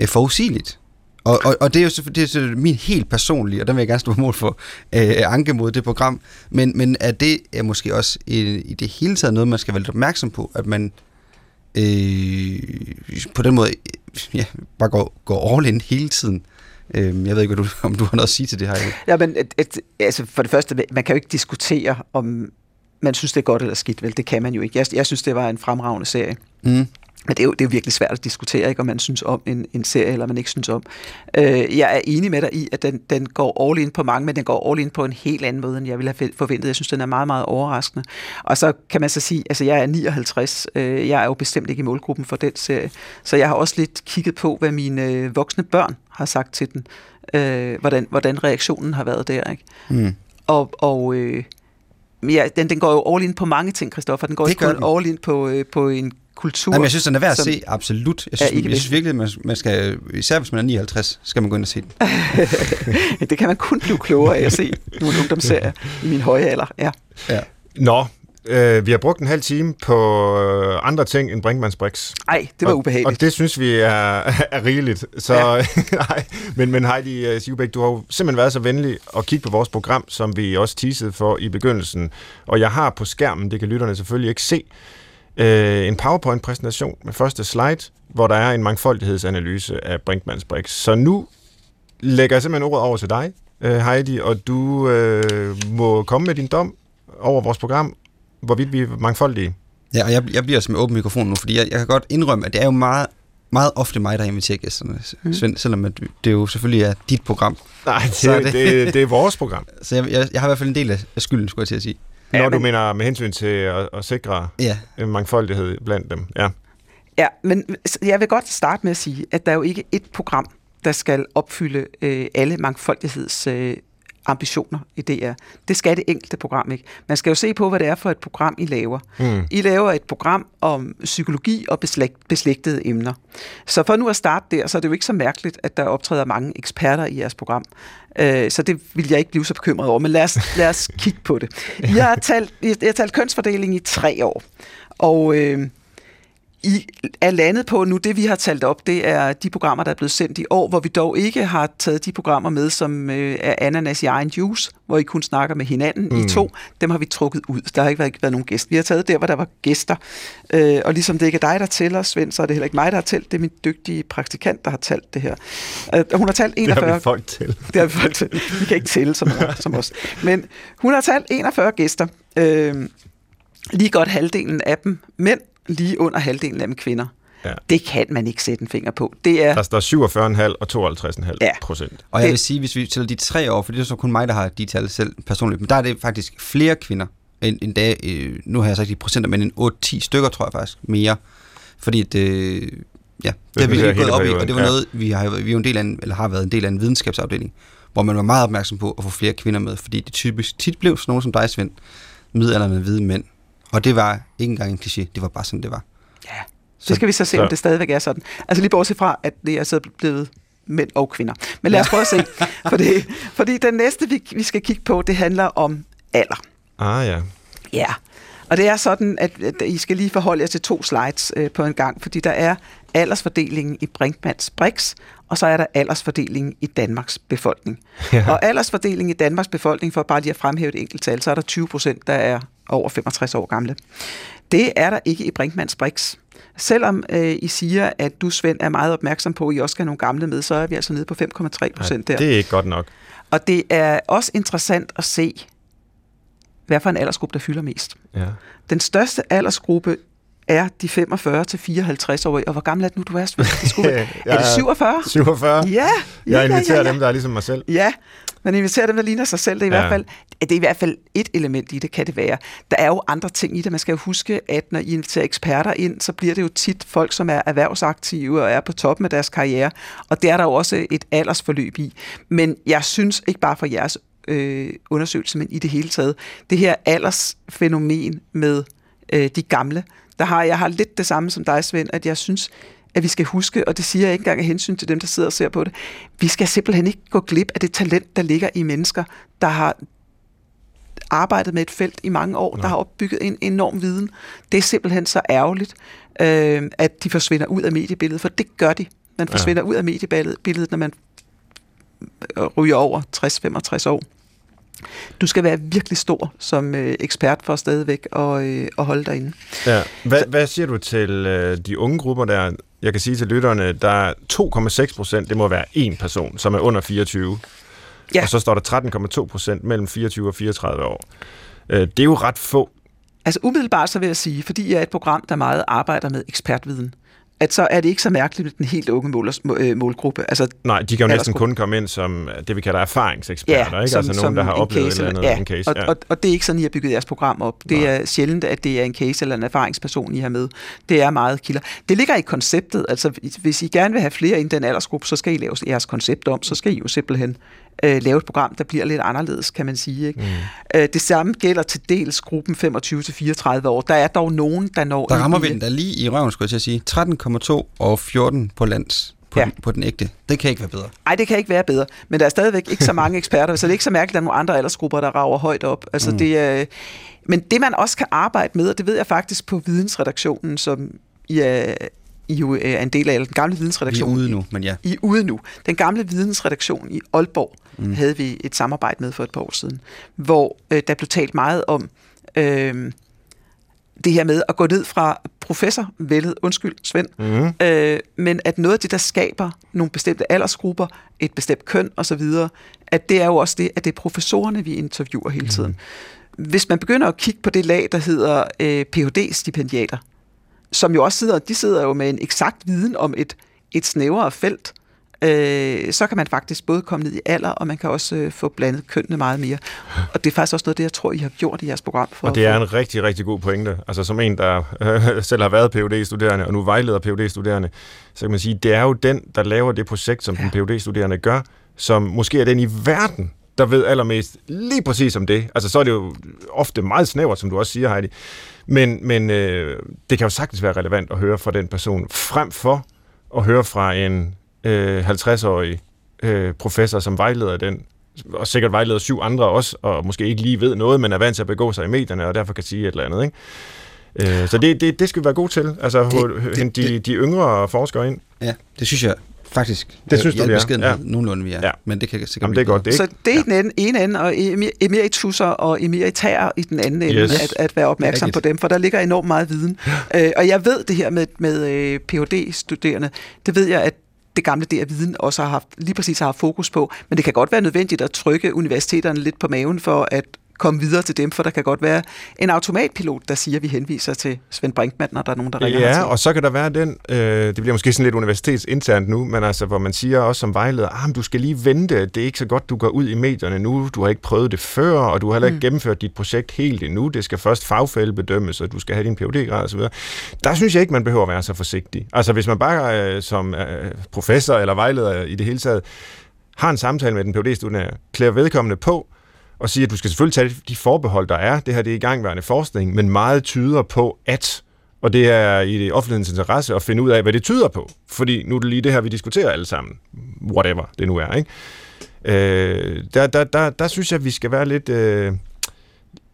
øh, forudsigeligt. Og, og, og det er jo det er så min helt personlige, og der vil jeg gerne stå på mål for, øh, anke mod det program, men, men at det er måske også i, i det hele taget noget, man skal være lidt opmærksom på, at man øh, på den måde ja, bare går, går all in hele tiden. Øh, jeg ved ikke, hvad du, om du har noget at sige til det her. Ja, men et, et, altså for det første, man kan jo ikke diskutere, om man synes, det er godt eller skidt, vel? Det kan man jo ikke. Jeg, jeg synes, det var en fremragende serie. Mm. Men det er, jo, det er jo virkelig svært at diskutere, ikke, om man synes om en, en serie, eller man ikke synes om. Øh, jeg er enig med dig i, at den, den går all in på mange, men den går all in på en helt anden måde, end jeg ville have forventet. Jeg synes, den er meget, meget overraskende. Og så kan man så sige, altså jeg er 59, øh, jeg er jo bestemt ikke i målgruppen for den serie, så jeg har også lidt kigget på, hvad mine øh, voksne børn har sagt til den, øh, hvordan, hvordan reaktionen har været der. Ikke? Mm. Og, og øh, ja, den, den går jo all in på mange ting, Christoffer. Den går Det ikke kun all in på, øh, på en kultur. Jamen, jeg synes, den er værd at se, absolut. Jeg synes, ikke jeg synes virkelig, man, man skal, især hvis man er 59, skal man gå ind og se den. <laughs> det kan man kun blive klogere af at se nogle ungdomsserier i min høje alder. Ja. Ja. Nå, øh, vi har brugt en halv time på øh, andre ting end Brinkmanns Brix. Ej, det var og, ubehageligt. Og det synes vi er, <laughs> er rigeligt. Så, ja. <laughs> nej, men, men Heidi uh, Sivbæk, du har jo simpelthen været så venlig at kigge på vores program, som vi også teasede for i begyndelsen. Og jeg har på skærmen, det kan lytterne selvfølgelig ikke se, øh, en PowerPoint-præsentation med første slide, hvor der er en mangfoldighedsanalyse af Brinkmanns Brix. Så nu lægger jeg simpelthen ordet over til dig, øh, Heidi, og du øh, må komme med din dom over vores program, hvorvidt vi er mangfoldige. Ja, og jeg, jeg bliver med åben mikrofon nu, fordi jeg, jeg kan godt indrømme, at det er jo meget, meget ofte mig, der inviterer gæsterne, mm. Svend, selvom at det jo selvfølgelig er dit program. Nej, det, Så er det... det- Det, er vores program. <laughs> Så jeg, jeg, jeg har i hvert fald en del af af skylden, skulle jeg til at sige. Når Ja, du men- mener med hensyn til at, at sikre Ja, mangfoldighed blandt dem. Ja. Ja, men jeg vil godt starte med at sige, at der er jo ikke et program, der skal opfylde øh, alle mangfoldigheds øh, ambitioner i DR. Det skal det enkelte program ikke. Man skal jo se på, hvad det er for et program, I laver. Mm. I laver et program om psykologi og beslægt, beslægtede emner. Så for nu at starte der, så er det jo ikke så mærkeligt, at der optræder mange eksperter i jeres program. Øh, så det vil jeg ikke blive så bekymret over, men lad os, lad os kigge på det. Jeg har talt, jeg har talt kønsfordeling i tre år, og øh, I er landet på nu, det vi har talt op, det er de programmer, der er blevet sendt i år, hvor vi dog ikke har taget de programmer med, som øh, er ananas i egen juice, hvor I kun snakker med hinanden mm. i to. Dem har vi trukket ud. Der har ikke været, ikke været nogen gæst. Vi har taget der, hvor der var gæster. Øh, og ligesom det ikke er dig, der tæller, Svend, så er det heller ikke mig, der har talt. Det er min dygtige praktikant, der har talt det her. Øh, hun har talt Det har 41 vi folk til. <laughs> det har vi folk til. Vi kan ikke tælle som, <laughs> som os. Men hun har talt 41 gæster. Øh, lige godt halvdelen af dem mænd, lige under halvdelen af dem kvinder. Ja. Det kan man ikke sætte en finger på. Det er, Der står 47,5 og 52,5 Ja. procent. og jeg vil sige, hvis vi tæller de tre år, for det er så kun mig, der har de tal selv personligt, men der er det faktisk flere kvinder, end, end da, øh, nu har jeg sagt i procenter, men en 8-10 stykker, tror jeg faktisk, mere. Fordi det, ja, det har vi er hele gået op i, og det var ja. noget, vi, har, vi er jo en del af en, eller har været en del af en videnskabsafdeling, hvor man var meget opmærksom på at få flere kvinder med, fordi det typisk tit blev sådan nogen som dig, Svend, midalderne med hvide mænd. Og det var ikke engang en kliché, det var bare sådan, det var. ja, det skal vi så se, så- om det stadigvæk er sådan. Altså lige bortset fra, at det er så blevet mænd og kvinder. Men lad os prøve at se. <laughs> Fordi, fordi den næste, vi, vi skal kigge på, det handler om alder. Ah ja. Ja, og det er sådan, at, at I skal lige forholde jer til to slides øh, på en gang, fordi der er aldersfordelingen i Brinkmanns Brix, og så er der aldersfordelingen i Danmarks befolkning. Ja. Og aldersfordelingen i Danmarks befolkning, for bare lige at fremhæve et enkelt tal, så er der 20 procent, der er over 65 år gamle. Det er der ikke i Brinkmanns Brix. Selvom øh, I siger, at du, Svend, er meget opmærksom på, at I også skal have nogle gamle med, så er vi altså nede på 5,3 procent der. Det er ikke godt nok. Og det er også interessant at se, hvad for en aldersgruppe, der fylder mest. Ja. Den største aldersgruppe er de 45-54-årige. Og hvor gammel er du nu, du er? Det skulle, <laughs> er det 47? 47. Ja, ja, Jeg inviterer ja, ja, ja. dem, der er ligesom mig selv. Ja, man inviterer dem, der ligner sig selv. Det er, i Ja. hvert fald, det er i hvert fald et element i det, kan det være. Der er jo andre ting i det. Man skal jo huske, at når I inviterer eksperter ind, så bliver det jo tit folk, som er erhvervsaktive og er på toppen af deres karriere. Og det er der jo også et aldersforløb i. Men jeg synes ikke bare for jeres øh, undersøgelse, men i det hele taget, det her aldersfænomen med øh, de gamle, der har jeg har lidt det samme som dig, Svend, at jeg synes, at vi skal huske, og det siger jeg ikke engang af hensyn til dem, der sidder og ser på det, vi skal simpelthen ikke gå glip af det talent, der ligger i mennesker, der har arbejdet med et felt i mange år, Nej. der har opbygget en enorm viden. Det er simpelthen så ærgerligt, øh, at de forsvinder ud af mediebilledet, for det gør de. Man forsvinder ja. ud af mediebilledet, når man øh, ryger over 60-65 år. Du skal være virkelig stor som øh, ekspert for stadigvæk at, øh, at holde dig inde. Ja. Hvad, hvad siger du til øh, de unge grupper der? Jeg kan sige til lytterne, der er 2,6 procent, det må være en person, som er under 24. Ja. Og så står der 13,2 procent mellem 24 og 34 år. Øh, det er jo ret få. Altså umiddelbart så vil jeg sige, fordi jeg er et program, der meget arbejder med ekspertviden, at så er det ikke så mærkeligt med den helt unge målers, må- øh, målgruppe. Altså, Nej, de kan jo næsten kun komme ind som øh, det, vi kalder erfaringseksperter, ikke? altså nogen, der har oplevet et case eller andet ja, en case. Og, Ja. og, og det er ikke sådan, I har bygget jeres program op. Det Nej. er sjældent, at det er en case eller en erfaringsperson, I har med. Det er meget kilder. Det ligger i konceptet. Altså, hvis I gerne vil have flere i den aldersgruppe, så skal I lave jeres koncept om. Så skal I jo simpelthen øh, lave et program, der bliver lidt anderledes, kan man sige. Ikke? Mm. Øh, det samme gælder til dels gruppen 25-34 år. Der er dog nogen, der når... Der rammer vi den der lige i røven, skulle jeg sige. 13,2 og 14 på lands på, ja. den, på den ægte. Det kan ikke være bedre. Nej, det kan ikke være bedre. Men der er stadigvæk ikke så mange eksperter, så det er ikke så mærkeligt, at der er nogle andre aldersgrupper, der rager højt op. Altså, mm. det er, men det, man også kan arbejde med, og det ved jeg faktisk på vidensredaktionen, som I er, I jo er en del af, eller den gamle vidensredaktion. Vi er ude nu, men ja. I er ude nu. Den gamle vidensredaktion i Aalborg mm. havde vi et samarbejde med for et par år siden, hvor øh, der blev talt meget om øh, det her med at gå ned fra professor, vældet, undskyld Svend, mm. øh, men at noget af det, der skaber nogle bestemte aldersgrupper, et bestemt køn osv., at det er jo også det, at det er professorerne, vi interviewer hele tiden. Mm. Hvis man begynder at kigge på det lag, der hedder øh, Ph.D.-stipendiater, som jo også sidder, de sidder jo med en eksakt viden om et, et snævrere felt, øh, så kan man faktisk både komme ned i alder, og man kan også øh, få blandet kønnene meget mere. Og det er faktisk også noget, det jeg tror, I har gjort i jeres program. For og det er en rigtig, rigtig god pointe. Altså som en, der øh, selv har været phd studerende og nu vejleder phd studerende så kan man sige, det er jo den, der laver det projekt, som ja. den phd studerende gør, som måske er den i verden, der ved allermest lige præcis om det. Altså så er det jo ofte meget snævert, som du også siger, Heidi. Men, men øh, det kan jo sagtens være relevant at høre fra den person, frem for at høre fra en øh, 50-årig øh, professor, som vejleder den, og sikkert vejleder syv andre også, og måske ikke lige ved noget, men er vant til at begå sig i medierne, og derfor kan sige et eller andet. Ikke? Øh, så det, det, det skal vi være gode til, altså det, det, de, de, de yngre forskere ind. Ja, det synes jeg faktisk. Det synes du, vi er. Ja. Nogenlunde vi er. Ja. Men det kan sikkert Jamen, det er godt. Det er så det er ja. den ene, ene ende, og emeritusser og emeritærer i den anden ende, yes. at, at være opmærksom på dem, for der ligger enormt meget viden. øh, og jeg ved det her med, med øh, Ph.D.-studerende, det ved jeg, at det gamle der viden også har haft, lige præcis har haft fokus på. Men det kan godt være nødvendigt at trykke universiteterne lidt på maven for at komme videre til dem, for der kan godt være en automatpilot, der siger, at vi henviser til Svend Brinkmann, når der er nogen, der ringer Ja, hertil. og så kan der være den, øh, det bliver måske sådan lidt universitetsinternt nu, men altså, hvor man siger også som vejleder, ah, du skal lige vente, det er ikke så godt, du går ud i medierne nu, du har ikke prøvet det før, og du har heller ikke mm. gennemført dit projekt helt endnu, det skal først fagfælde bedømmes, og du skal have din phd grad osv. Der synes jeg ikke, man behøver at være så forsigtig. Altså, hvis man bare øh, som øh, professor eller vejleder i det hele taget, har en samtale med den phd studerende klæder vedkommende på, og sige, at du skal selvfølgelig tage de forbehold, der er. Det her det er igangværende forskning, men meget tyder på, at og det er i det offentlighedens interesse at finde ud af, hvad det tyder på. Fordi nu er det lige det her, vi diskuterer alle sammen. Whatever det nu er. Ikke? Øh, der, der, der, der synes jeg, at vi skal være lidt, øh,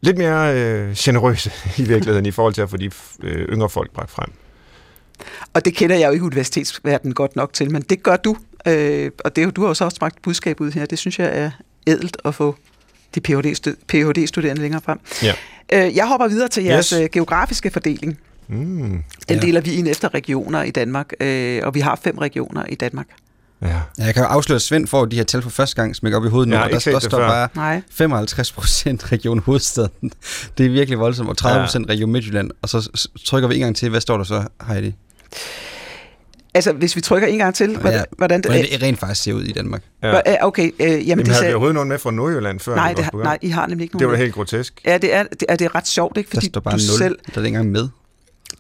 lidt mere øh, generøse <laughs> i virkeligheden i forhold til at få de øh, yngre folk bragt frem. Og det kender jeg jo ikke universitetsverdenen godt nok til, men det gør du. Øh, og det, du har jo så også bragt budskab ud her. Det synes jeg er ædelt at få de Ph.D.-studerende længere frem. Ja. Øh, jeg hopper videre til jeres yes. Øh, geografiske fordeling. Mm, Den ja. deler vi ind efter regioner i Danmark, øh, og vi har fem regioner i Danmark. Ja. ja jeg kan afsløre, at Svend får de her tal for første gang smækker op i hovedet nu, og der, der står bare Nej. 55 procent Region Hovedstaden. <laughs> Det er virkelig voldsomt, og 30 procent ja. Region Midtjylland. Og så trykker vi en gang til. Hvad står der så, Heidi? Altså, hvis vi trykker en gang til, hvordan, ja, hvordan, det, hvordan det rent faktisk ser ud i Danmark. Ja. Okay, øh, jamen, jamen det har vi overhovedet nogen med fra Nordjylland før? Nej, det har, nej, I har nemlig ikke nogen Det var helt grotesk. Ja, det er, det er, det er ret sjovt, ikke? Fordi der står bare du 0, selv, der er ikke engang med.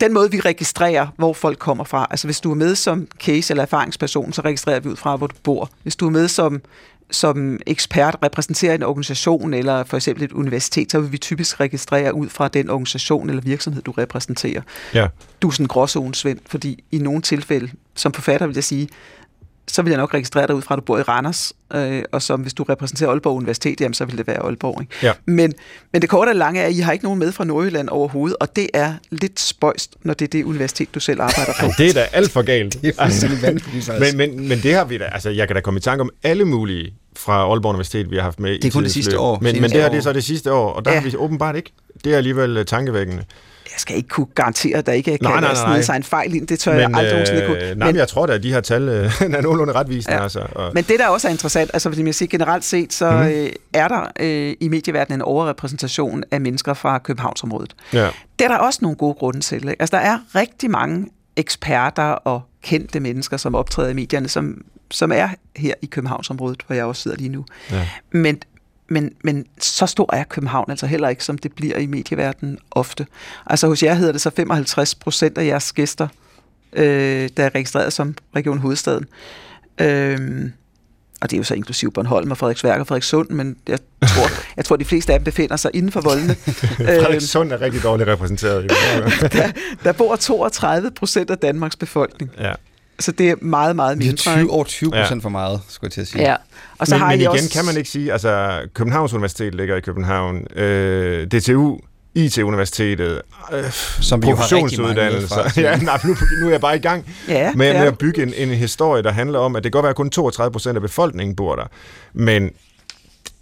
Den måde, vi registrerer, hvor folk kommer fra, altså hvis du er med som case eller erfaringsperson, så registrerer vi ud fra, hvor du bor. Hvis du er med som som ekspert repræsenterer en organisation eller for eksempel et universitet, så vil vi typisk registrere ud fra den organisation eller virksomhed, du repræsenterer. Ja. Du er sådan en gråzone, fordi i nogle tilfælde, som forfatter vil jeg sige, så vil jeg nok registrere dig ud fra, at du bor i Randers, øh, og som hvis du repræsenterer Aalborg Universitet, jamen, så vil det være Aalborg. Ikke? Ja. Men, men det korte og lange er, at I har ikke nogen med fra Nordjylland overhovedet, og det er lidt spøjst, når det er det universitet, du selv arbejder på. det er da alt for galt. <laughs> det er altså, men, men, men det har vi da, altså jeg kan da komme i tanke om alle mulige fra Aalborg Universitet, vi har haft med Det er kun det sidste år. Men, men det her det er så det sidste år, og der ja. har vi åbenbart ikke. Det er alligevel uh, tankevækkende jeg skal ikke kunne garantere, at der ikke kan nej, nej, nej. sig en fejl ind. Det tør men, jeg aldrig nogensinde øh, kunne. Nej, men jeg tror da, at de her tal øh, <laughs> er nogenlunde retvisende. Ja. Altså, og... Men det, der også er interessant, altså fordi jeg siger generelt set, så mm. øh, er der øh, i medieverdenen en overrepræsentation af mennesker fra Københavnsområdet. Ja. Det er der også nogle gode grunde til. Ikke? Altså, der er rigtig mange eksperter og kendte mennesker, som optræder i medierne, som, som er her i Københavnsområdet, hvor jeg også sidder lige nu. Ja. Men men, men så stor er København altså heller ikke, som det bliver i medieverdenen ofte. Altså hos jer hedder det så 55 procent af jeres gæster, øh, der er registreret som Region Hovedstaden. Øh, og det er jo så inklusiv Bornholm og Frederiksværk og Frederikssund, men jeg tror, <laughs> jeg tror de fleste af dem befinder sig inden for voldene. <laughs> Frederikssund er rigtig dårligt repræsenteret. <laughs> der, der bor 32 procent af Danmarks befolkning. Ja. Så det er meget, meget mindre. Det er 20, over 20 procent ja. for meget, skulle jeg til at sige. Ja. Og så men, har men igen også... kan man ikke sige, altså Københavns Universitet ligger i København, øh, DTU IT-universitetet, øh, som vi professionsuddannelser. <laughs> ja, nej, nu, nu er jeg bare i gang ja, med, med at bygge en, en historie, der handler om, at det kan godt være, at kun 32 procent af befolkningen bor der, men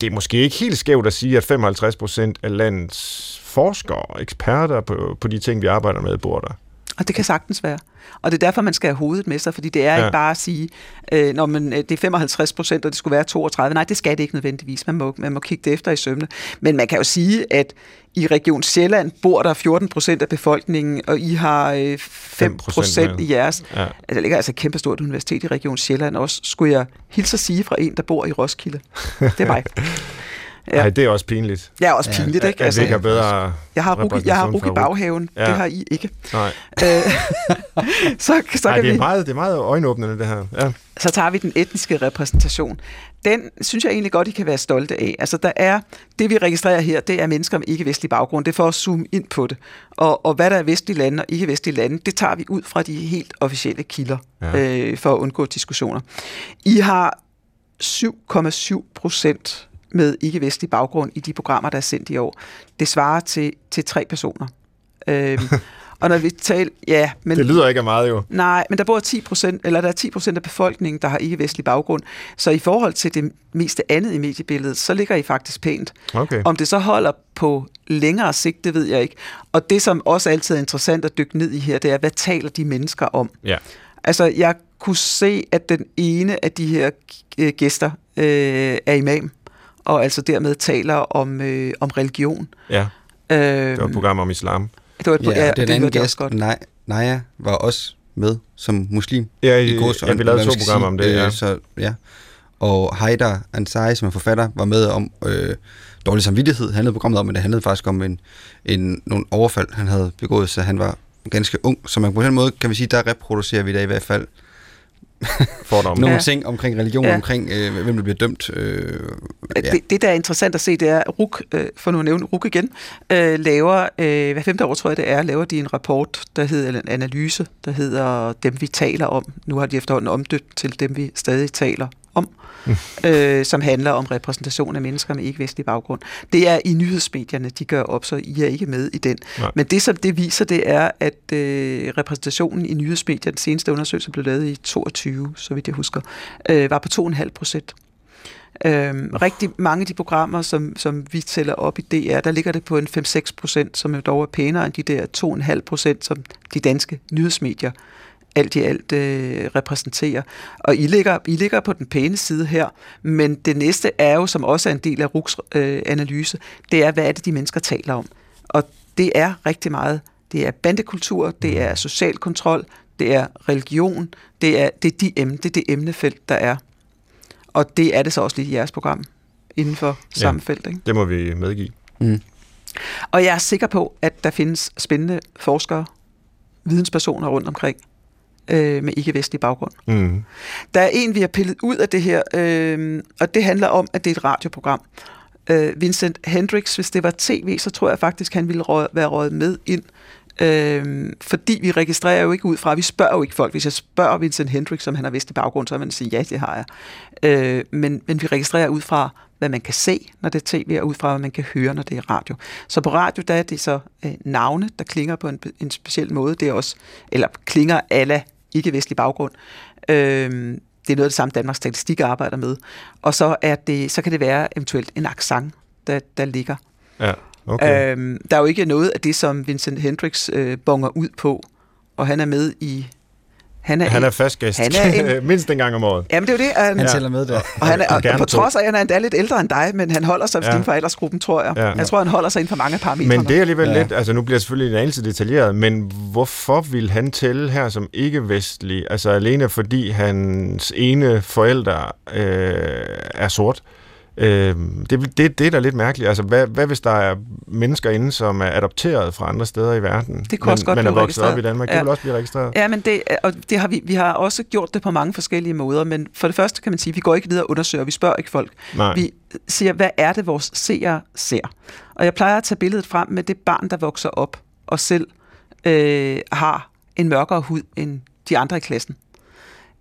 det er måske ikke helt skævt at sige, at 55 procent af landets forskere og eksperter på, på de ting, vi arbejder med, bor der. Og det kan sagtens være. Og det er derfor, man skal have hovedet med sig, fordi det er ja. ikke bare at sige, øh, når man, øh, det er 55 procent, og det skulle være 32. Nej, det skal det ikke nødvendigvis. Man må, man må kigge det efter i sømne. Men man kan jo sige, at i Region Sjælland bor der 14 procent af befolkningen, og I har øh, 5 procent i jeres. Ja. Altså, der ligger altså et kæmpestort universitet i Region Sjælland også. Skulle jeg hilse at sige fra en, der bor i Roskilde? Det er mig. <laughs> Ja. Ej, det er også pinligt. Ja, også pinligt, ja, ikke? Altså, at vi ikke har bedre jeg har ruk, jeg har ruk i baghaven. Ja. Det har I ikke. Nej. Øh, <laughs> så, så Ej, kan det er, vi, meget, det er meget øjenåbnende, det her. Ja. Så tager vi den etniske repræsentation. Den synes jeg egentlig godt, I kan være stolte af. Altså, der er, det vi registrerer her, det er mennesker med ikke-vestlig baggrund. Det er for at zoome ind på det. Og, og hvad der er vestlige lande og ikke-vestlige lande, det tager vi ud fra de helt officielle kilder, ja. øh, for at undgå diskussioner. I har 7,7 procent med ikke-vestlig baggrund i de programmer, der er sendt i år. Det svarer til, til tre personer. Øhm, <laughs> og når vi taler, ja, men... Det lyder ikke af meget jo. Nej, men der bor 10 procent, eller der er 10 procent af befolkningen, der har ikke-vestlig baggrund. Så i forhold til det meste andet i mediebilledet, så ligger I faktisk pænt. Okay. Om det så holder på længere sigt, det ved jeg ikke. Og det, som også altid er interessant at dykke ned i her, det er, hvad taler de mennesker om? Ja. Altså, jeg kunne se, at den ene af de her øh, gæster øh, er imam og altså dermed taler om, øh, om religion. Ja, øh, det var et program om islam. Det var et, ja, ja, den det anden gæst, godt. Nej, Naja, var også med som muslim. Ja, i, kurs, ja vi lavede to programmer om det, ja. Øh, så, ja. Og Haidar Ansari, som er forfatter, var med om øh, dårlig samvittighed. handlede programmet om, men det handlede faktisk om en, en, nogle overfald, han havde begået, så han var ganske ung. Så man på den måde, kan vi sige, der reproducerer vi da i hvert fald <laughs> fordomme. Nogle ja. ting omkring religion, ja. omkring øh, hvem der bliver dømt. Øh, ja. det, det, der er interessant at se, det er, at RUK, øh, for nu at nævne RUK igen, øh, laver, øh, hver femte år tror jeg det er, laver de en rapport, der hedder, eller en analyse, der hedder Dem vi taler om. Nu har de efterhånden omdøbt til Dem vi stadig taler om, mm. øh, som handler om repræsentation af mennesker med ikke-vestlig baggrund. Det er i nyhedsmedierne, de gør op, så I er ikke med i den. Nej. Men det, som det viser, det er, at øh, repræsentationen i nyhedsmedierne, den seneste undersøgelse blev lavet i 22, så vidt jeg husker, øh, var på 2,5 procent. Øhm, rigtig mange af de programmer, som, som vi tæller op i DR, der ligger det på en 5-6 procent, som jo dog er pænere end de der 2,5 procent, som de danske nyhedsmedier alt i alt øh, repræsenterer. Og I ligger, I ligger på den pæne side her, men det næste er jo, som også er en del af RUKs øh, analyse, det er, hvad er det, de mennesker taler om. Og det er rigtig meget. Det er bandekultur, det er social kontrol, det er religion, det er, det er, de emne, det, er det emnefelt, der er. Og det er det så også lidt i jeres program inden for samme ja, felt. Ikke? det må vi medgive. Mm. Og jeg er sikker på, at der findes spændende forskere, videnspersoner rundt omkring, øh, med ikke-vestlig baggrund. Mm. Der er en, vi har pillet ud af det her, øh, og det handler om, at det er et radioprogram. Øh, Vincent Hendricks, hvis det var tv, så tror jeg faktisk, han ville rø- være røget med ind. Øh, fordi vi registrerer jo ikke ud fra, vi spørger jo ikke folk. Hvis jeg spørger Vincent Hendricks, som han har vestlig baggrund, så vil man sige, ja, det har jeg. Øh, men, men vi registrerer ud fra, hvad man kan se, når det er tv, og ud fra, hvad man kan høre, når det er radio. Så på radio, der er det så øh, navne, der klinger på en, en speciel måde. Det er også, eller klinger alle ikke-vestlig baggrund. Øh, det er noget af det samme, Danmarks Statistik arbejder med. Og så, er det, så kan det være eventuelt en accent, der, der ligger. Ja, okay. Øh, der er jo ikke noget af det, som Vincent Hendricks øh, bonger ud på, og han er med i han er, han er fast gæst. Han er en, <laughs> mindst en gang om året. Jamen, det er jo det. Han, han tæller med der. Og, han er, og, og på trods af, at han er endda lidt ældre end dig, men han holder sig ja. for aldersgruppen, tror jeg. Ja. Jeg tror, han holder sig inden for mange parametre. Men det er alligevel ja. lidt, altså nu bliver jeg selvfølgelig en anelse detaljeret, men hvorfor vil han tælle her som ikke-vestlig? Altså alene fordi hans ene forælder øh, er sort? Øh, det, det, det er da lidt mærkeligt. Altså, hvad, hvad hvis der er mennesker inde, som er adopteret fra andre steder i verden, det kunne også godt men er vokset op i Danmark? Ja. Det vil også blive registreret. Ja, men det, og det har vi, vi har også gjort det på mange forskellige måder, men for det første kan man sige, at vi går ikke videre og undersøger, vi spørger ikke folk. Nej. Vi siger, hvad er det, vores seere ser? Og jeg plejer at tage billedet frem med det barn, der vokser op og selv øh, har en mørkere hud end de andre i klassen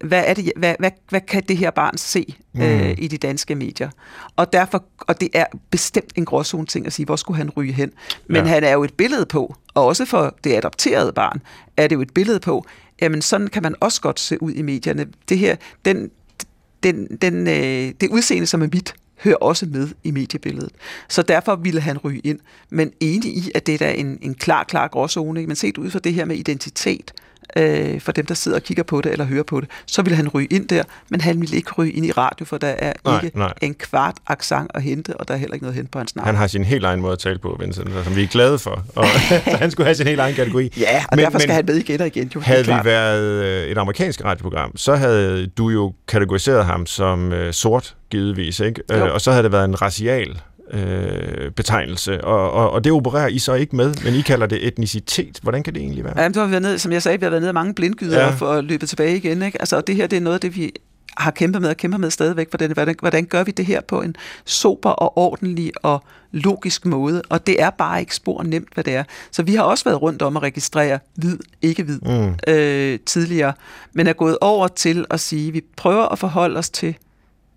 hvad, er det, hvad, hvad, hvad kan det her barn se mm. øh, i de danske medier? Og derfor, og det er bestemt en gråzone ting at sige, hvor skulle han ryge hen? Men ja. han er jo et billede på, og også for det adopterede barn, er det jo et billede på, jamen sådan kan man også godt se ud i medierne. Det her, den, den, den, øh, det udseende, som er mit, hører også med i mediebilledet. Så derfor ville han ryge ind. Men enig i, at det er en, en klar, klar gråzone. Men set ud fra det her med identitet, øh, for dem, der sidder og kigger på det eller hører på det, så vil han ryge ind der, men han vil ikke ryge ind i radio, for der er Nej, ikke nej. en kvart accent at hente, og der er heller ikke noget at hente på hans navn. Han har sin helt egen måde at tale på, Vincent, som vi er glade for. Og <laughs> han skulle have sin helt egen kategori. Ja, og men, derfor skal han med igen og igen. Jo, Havde vi været øh, et amerikansk radioprogram, så havde du jo kategoriseret ham som øh, sort, givetvis, ikke? Jo. Øh, og så havde det været en racial øh, betegnelse, og, og, og det opererer I så ikke med, men I kalder det etnicitet. Hvordan kan det egentlig være? Ja, men du har været ned, som jeg sagde, vi har været nede af mange blindgyder Ja. ja. for at løbe tilbage igen. Ikke? Altså, og det her, det er noget af det, vi har kæmpet med og kæmper med stadigvæk. Hvordan, hvordan, hvordan gør vi det her på en sober og ordentlig og logisk måde? Og det er bare ikke spor nemt, hvad det er. Så vi har også været rundt om at registrere hvid, ikke hvid Mm. øh, tidligere, men er gået over til at sige, at vi prøver at forholde os til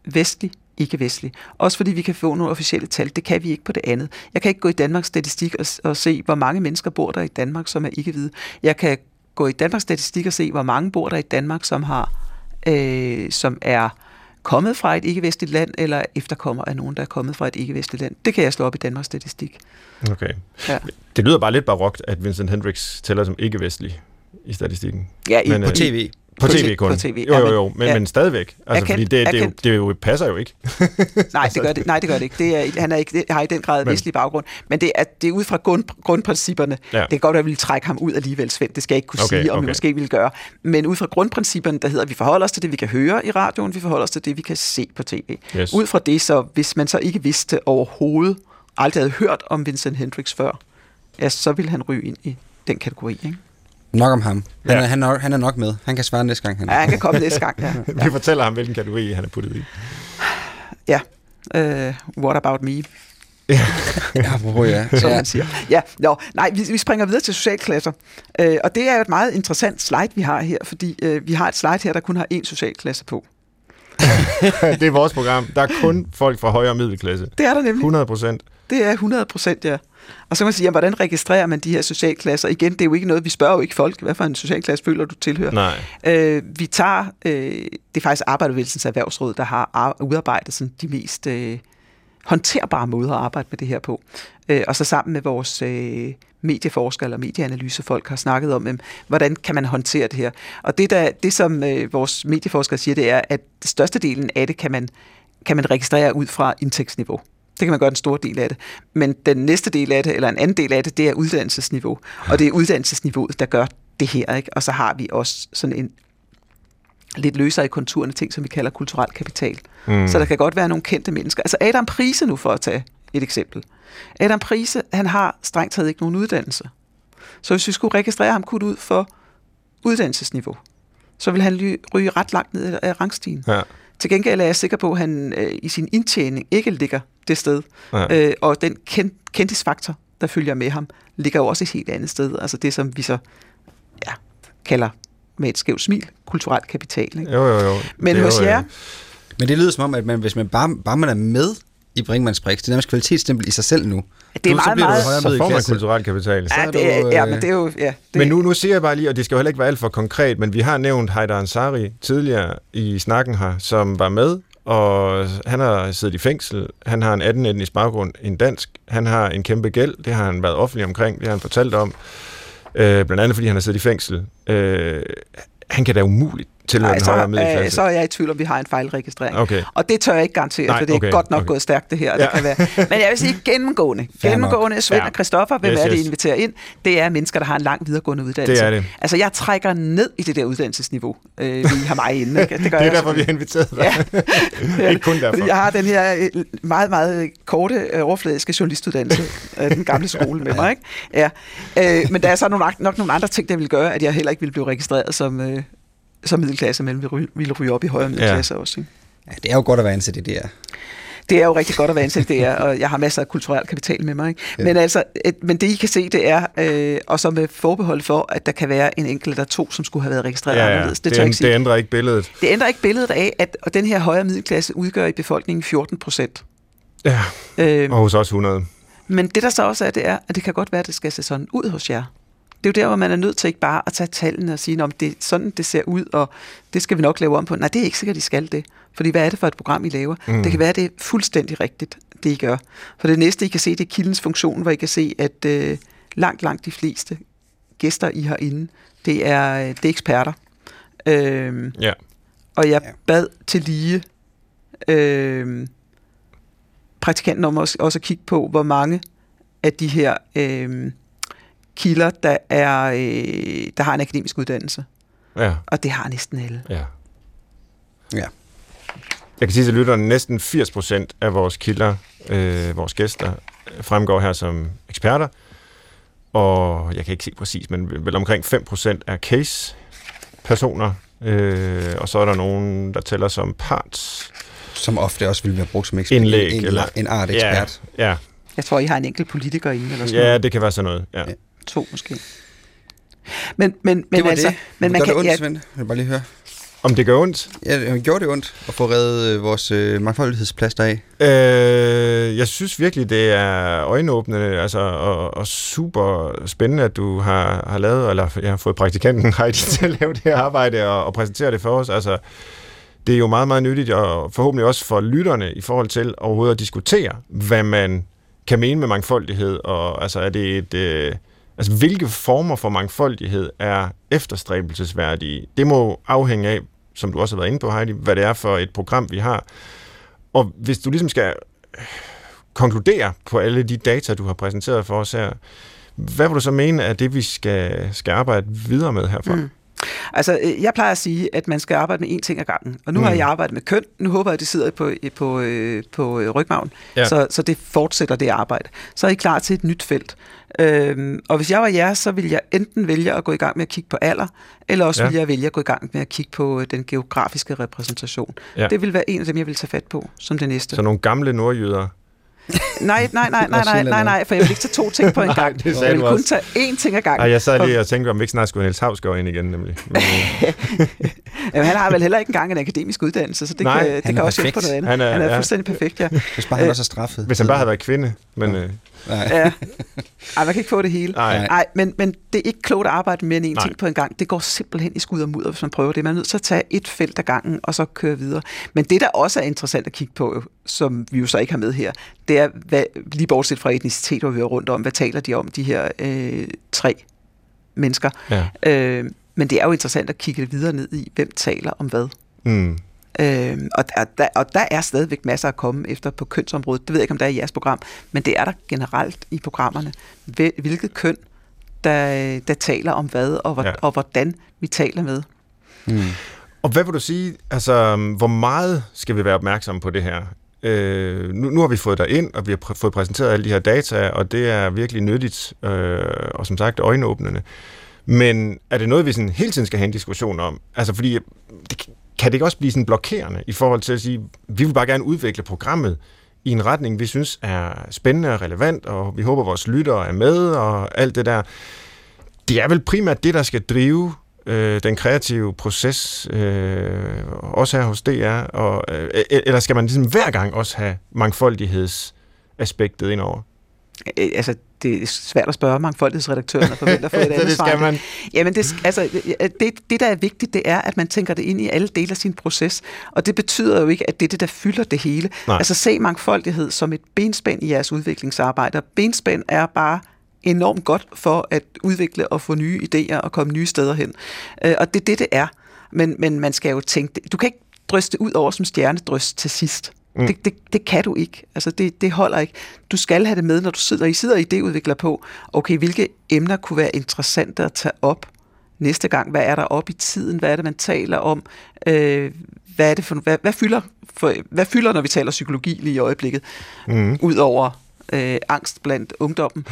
vestlig, ikke vestlig. Også fordi vi kan få nogle officielle tal. Det kan vi ikke på det andet. Jeg kan ikke gå i Danmarks statistik og, og se, hvor mange mennesker bor der i Danmark, som er ikke hvide. Jeg kan gå i Danmarks statistik og se, hvor mange bor der i Danmark, som har, øh, som er kommet fra et ikke-vestligt land, eller efterkommer af nogen, der er kommet fra et ikke-vestligt land. Det kan jeg slå op i Danmarks statistik. Okay. Ja. Det lyder bare lidt barokt, at Vincent Hendricks tæller som ikke-vestlig i statistikken. Ja, i, Men, På øh, tv. På På tv kun. på TV, Jo, jo, men- jo, men, ja. men stadigvæk. Altså, Erkendt, fordi det, det, jo, det er jo, passer jo ikke. <laughs> Nej, det gør det, nej, det gør det ikke. Det er, han er ikke, det har i den grad Men- vestlig baggrund. Men det er, det er ud fra grund, grundprincipperne. Ja. Det kan godt være, at vi vil trække ham ud alligevel, Svend. Det skal jeg ikke kunne Okay, sige, om okay. vi måske ville gøre. Men ud fra grundprincipperne, der hedder, at vi forholder os til det, vi kan høre i radioen, vi forholder os til det, vi kan se på tv. Yes. Ud fra det, så hvis man så ikke vidste overhovedet, aldrig havde hørt om Vincent Hendricks før, ja, så ville han ryge ind i den kategori. Ikke? Nok om ham. Han, Ja. er, han, er, han er nok med. Han kan svare næste gang. Han Ja, han kan komme næste gang. Ja, <laughs> Vi fortæller ham, hvilken kategori han er puttet i. ja. Uh, what about me? ja, <laughs> apropos, ja. som ja. man siger. Ja, nå, nej, vi, vi springer videre til socialklasser. Øh, og det er jo et meget interessant slide, vi har her, fordi øh, vi har et slide her, der kun har én socialklasse på. <laughs> det er vores program. Der er kun folk fra højere middelklasse. Det er der nemlig. 100 procent. Det er 100 procent, ja. Og så kan man sige, jamen, hvordan registrerer man de her socialklasser? Igen, det er jo ikke noget, vi spørger jo ikke folk, hvad for en socialklasse føler du tilhører. Nej. Øh, vi tager, øh, det er faktisk Arbejdervægelsens Erhvervsråd, der har ar- udarbejdet sådan, de mest øh, håndterbare måder at arbejde med det her på. Øh, og så sammen med vores øh, medieforskere eller medieanalysefolk har snakket om, øh, hvordan kan man håndtere det her. Og det, der, det som øh, vores medieforskere siger, det er, at størstedelen af det kan man, kan man registrere ud fra indtægtsniveau. Det kan man gøre en stor del af det. Men den næste del af det, eller en anden del af det, det er uddannelsesniveau. Og det er uddannelsesniveauet, der gør det her. Ikke? Og så har vi også sådan en lidt løsere i konturerne ting, som vi kalder kulturel kapital. Mm. Så der kan godt være nogle kendte mennesker. Altså Adam Prise nu, for at tage et eksempel. Adam Prise, han har strengt taget ikke nogen uddannelse. Så hvis vi skulle registrere ham kun ud for uddannelsesniveau, så vil han ryge ret langt ned af rangstigen. Ja. Til gengæld er jeg sikker på, at han øh, i sin indtjening ikke ligger det sted. Ja. Øh, og den ken- kendtisfaktor, der følger med ham, ligger jo også et helt andet sted. Altså det, som vi så ja, kalder med et skævt smil, kulturel kapital. Ikke? Jo, jo, jo. Men Det er hos jo, øh, jer, Men det lyder som om, at man, hvis man bare, bare man er med i Brinkmanns Brix, det er nærmest kvalitetsstempel i sig selv nu. det er Nu, så meget, bliver du meget... højere Så får man middelklasse. kulturel kapital. så Ja, det er, du, ja, øh, men det er jo... Ja, det, Men nu, nu siger jeg bare lige, og det skal jo heller ikke være alt for konkret, men vi har nævnt Haidar Ansari tidligere i snakken her, som var med, og han har siddet i fængsel. Han har en 18 etnisk baggrund, en dansk. Han har en kæmpe gæld, det har han været offentlig omkring, det har han fortalt om. Øh, blandt andet fordi han har siddet i fængsel. Øh, han kan da umuligt til Nej, så, øh, så er jeg i tvivl om, vi har en fejlregistrering. Okay. Og det tør jeg ikke garantere, Nej, for det er okay, godt nok okay. gået stærkt det her. Ja. Det kan være. <laughs> Men jeg vil sige gennemgående. Gennemgående Svend Ja. og Christoffer, hvem Yes, er det, yes. inviterer ind? Det er mennesker, der har en lang videregående uddannelse. Det er det. Altså, jeg trækker ned i det der uddannelsesniveau, øh, vi har mig inde. Ikke? Det gør <laughs> Det er jeg derfor, vi har inviteret dig. <laughs> Ja. Ikke kun derfor. Jeg har den her øh, meget, meget korte, øh, overfladiske journalistuddannelse af den gamle skole med mig. Ikke? Ja. Øh, men der er så nogle, nok nogle andre ting, der vil gøre, at jeg heller ikke ville blive registreret som, øh, som middelklasse, men ville ry- ville ryge op i højere middelklasse ja. også. Ikke? Ja, det er jo godt at være ansat i det her. Det er jo rigtig godt at være ansat, det er, og jeg har masser af kulturel kapital med mig. Ikke? Ja. Men, altså, et, men det I kan se, det er, øh, og så med forbehold for, at der kan være en enkelt eller to, som skulle have været registreret Ja, ja. anderledes. Det, Det, tør jeg ikke det, sige. det ændrer ikke billedet. det ændrer ikke billedet af, at og den her højere middelklasse udgør i befolkningen 14 procent. Ja, Øh, og hos os 100. Men det der så også er, det er, at det kan godt være, at det skal se sådan ud hos jer. Det er jo der, hvor man er nødt til ikke bare at tage tallene og sige, om det er sådan, det ser ud, og det skal vi nok lave om på. Nej, det er ikke sikkert, at I skal det. Fordi hvad er det for et program, I laver? Mm. Det kan være, at det er fuldstændig rigtigt, det I gør. For det næste, I kan se, det er kildens funktion, hvor I kan se, at øh, langt, langt de fleste gæster, I har inde, det er, øh, det er eksperter. Øh, Ja. og jeg bad til lige øh, praktikanten om også, også at kigge på, hvor mange af de her øh, kilder, der, er, øh, der har en akademisk uddannelse. Ja, Og det har næsten alle. ja. Ja. Jeg kan sige til lytterne, at næsten 80% af vores kilder, øh, vores gæster, fremgår her som eksperter. Og jeg kan ikke se præcis, men vel omkring 5% er case-personer. Øh, og så er der nogen, der tæller som parts. Som ofte også vil være brugt som ekspert. Indlæg, en, eller- en art ekspert. Ja, ja, Jeg tror, I har en enkelt politiker inde, eller sådan ja, noget. det kan være sådan noget. Ja. Ja. To måske. Men, men, men det var altså, det. Men man Gør kan, det ondt, ja, Svend? Jeg vil bare lige høre. Om det gør ondt? Ja, det gjorde det ondt at få reddet øh, vores øh, mangfoldighedsplaster af. Øh, jeg synes virkelig, det er øjenåbnende altså, og, og super spændende, at du har, har lavet, eller jeg har fået praktikanten <laughs> Heidi til at lave det her arbejde og, og præsentere det for os. Altså, det er jo meget, meget nyttigt, og forhåbentlig også for lytterne i forhold til overhovedet at diskutere, hvad man kan mene med mangfoldighed, og altså, er det et... Øh, altså, hvilke former for mangfoldighed er efterstræbelsesværdige? Det må afhænge af, som du også har været inde på, Heidi, hvad det er for et program, vi har. Og hvis du ligesom skal konkludere på alle de data, du har præsenteret for os her, hvad vil du så mene er det, vi skal, skal arbejde videre med herfra? Mm. Altså, øh, jeg plejer at sige, at man skal arbejde med én ting ad gangen. Og nu mm. har jeg arbejdet med køn. Nu håber jeg, at det sidder på, på, øh, på øh, rygmagen. Ja. Så, så det fortsætter det arbejde. Så er I klar til et nyt felt. Øhm, og hvis jeg var jer, så ville jeg enten vælge at gå i gang med at kigge på alder, eller også Ja. ville jeg vælge at gå i gang med at kigge på den geografiske repræsentation. Ja. Det vil være en af dem, jeg vil tage fat på som det næste. Så nogle gamle nordjyder. Nej, nej, nej, nej, nej, nej, nej, for jeg vil ikke tage to ting på en Nej, gang. det sagde jeg vil kun også. tage én ting ad gangen. Ej, jeg sad lige og tænkte, om vi ikke snart skulle Niels Havsgaard ind igen, nemlig. <laughs> Men, øh, Jamen, han har vel heller ikke engang en akademisk uddannelse, så det Nej, kan, det kan også hjælpe på noget andet. Han er- han er ja. fuldstændig perfekt, ja. Hvis bare han var så straffet. hvis han bare havde været kvinde. Men, øh, Nej. ja. <laughs> Ej, man kan ikke få det hele. nej. Nej, men, men det er ikke klogt at arbejde med en Nej. ting på en gang. Det går simpelthen i skud og mudder, hvis man prøver det. Man er nødt til at tage et felt ad gangen, og så køre videre. Men det, der også er interessant at kigge på, som vi jo så ikke har med her, det er, hvad, lige bortset fra etnicitet, hvor vi er rundt om, hvad taler de om, de her øh, tre mennesker. Ja. Øh, men det er jo interessant at kigge videre ned i, hvem taler om hvad. Mm. Øh, og, der, der, og der er stadigvæk masser at komme efter på kønsområdet. Det ved jeg ikke, om der er i jeres program, men det er der generelt i programmerne. Hvil- Hvilket køn, der, der taler om hvad, og, hvor, Ja. og hvordan vi taler med. Mm. Og hvad vil du sige, altså, hvor meget skal vi være opmærksomme på det her? Øh, nu, nu har vi fået dig ind, og vi har pr- fået præsenteret alle de her data, og det er virkelig nyttigt, øh, og som sagt øjenåbnende. Men er det noget, vi sådan hele tiden skal have en diskussion om? Altså, fordi kan det ikke også blive sådan blokerende i forhold til at sige, vi vil bare gerne udvikle programmet i en retning, vi synes er spændende og relevant, og vi håber, vores lyttere er med, og alt det der. Det er vel primært det, der skal drive øh, den kreative proces, øh, også her hos DR, og, øh, eller skal man ligesom hver gang også have mangfoldighedsaspektet indover? Øh, altså, det er svært at spørge mangfoldighedsredaktøren og forvente at få <laughs> et andet det svar. skal man. Jamen, det, altså, det, det, der er vigtigt, det er, at man tænker det ind i alle dele af sin proces. Og det betyder jo ikke, at det er det, der fylder det hele. Nej. Altså, se mangfoldighed som et benspænd i jeres udviklingsarbejde. Og benspænd er bare enormt godt for at udvikle og få nye idéer og komme nye steder hen. Øh, Og det er det, det er. Men, men man skal jo tænke, du kan ikke dryste ud over som stjernedryst til sidst. Mm. Det, det, det kan du ikke. Altså det, det holder ikke. Du skal have det med, når du sidder, I sidder og idéudvikler på, okay, hvilke emner kunne være interessante at tage op næste gang? Hvad er der op i tiden? Hvad er det, man taler om? Øh, hvad, er det for, hvad, hvad, fylder for, hvad fylder, når vi taler psykologi lige i øjeblikket? Mm. Udover øh, angst blandt ungdommen.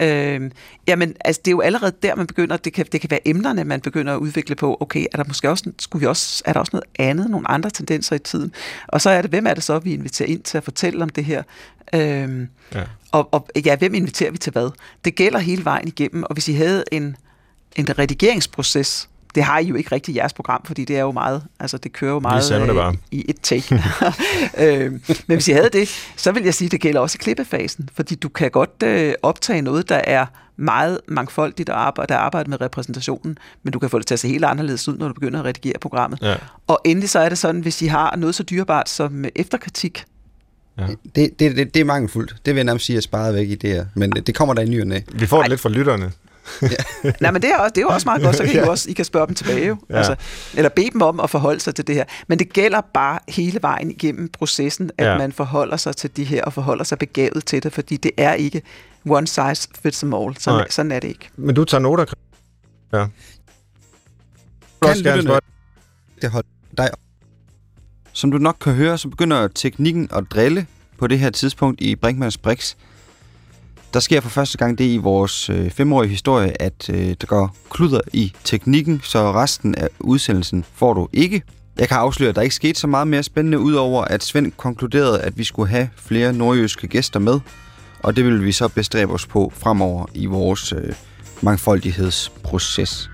Øh, jamen, altså, det er jo allerede der, man begynder, det kan, det kan være emnerne, man begynder at udvikle på. Okay, er der måske også, skulle vi også, er der også noget andet, nogle andre tendenser i tiden? Og så er det, hvem er det så, vi inviterer ind til at fortælle om det her? Øh, ja. Og, og ja, hvem inviterer vi til hvad? Det gælder hele vejen igennem, og hvis I havde en, en redigeringsproces, det har I jo ikke rigtig i jeres program, fordi det er jo meget, altså det kører jo meget det bare. i et take. <laughs> øh, men hvis I havde det, så vil jeg sige, at det gælder også i klippefasen, fordi du kan godt øh, optage noget, der er meget mangfoldigt og arbejde, der arbejder med repræsentationen, men du kan få det til at se helt anderledes ud, når du begynder at redigere programmet. Ja. Og endelig så er det sådan, hvis I har noget så dyrebart som efterkritik, Ja. Det, det, det, det er mangelfuldt. Det vil jeg nærmest sige, at sparet væk i det her. Men det kommer der i ny og næ. Vi får det Ej. lidt fra lytterne. Ja. Nej, men det er, også, det er jo også meget godt, så kan ja. I også I kan spørge dem tilbage. Jo. Ja. Altså, eller bede dem om at forholde sig til det her. Men det gælder bare hele vejen igennem processen, at ja. man forholder sig til de her, og forholder sig begavet til det, fordi det er ikke one size fits them all. Sådan, Nej. sådan er det ikke. Men du tager noter, Ja. Kan lytterne det holder dig Som du nok kan høre, så begynder teknikken at drille på det her tidspunkt i Brinkmanns Brix. Der sker for første gang det i vores øh, femårige historie, at øh, der går kluder i teknikken, så resten af udsendelsen får du ikke. Jeg kan afsløre, at der ikke skete så meget mere spændende, udover at Svend konkluderede, at vi skulle have flere nordjyske gæster med, og det vil vi så bestræbe os på fremover i vores øh, mangfoldighedsproces.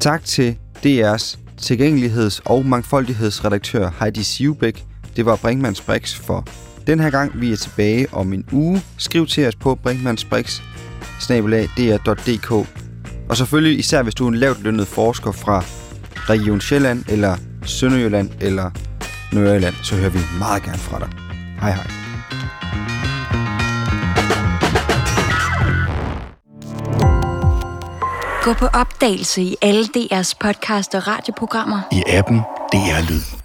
Tak til DR's tilgængeligheds- og mangfoldighedsredaktør Heidi Sivbæk. Det var Brinkmanns Brix for den her gang, vi er tilbage om en uge. Skriv til os på brinkmannsbrix Og selvfølgelig især hvis du er en lavt lønnet forsker fra Region Sjælland, eller Sønderjylland, eller Nørreland, så hører vi meget gerne fra dig. Hej hej. Gå på opdagelse i alle DR's podcast og radioprogrammer. I appen DR Lyd.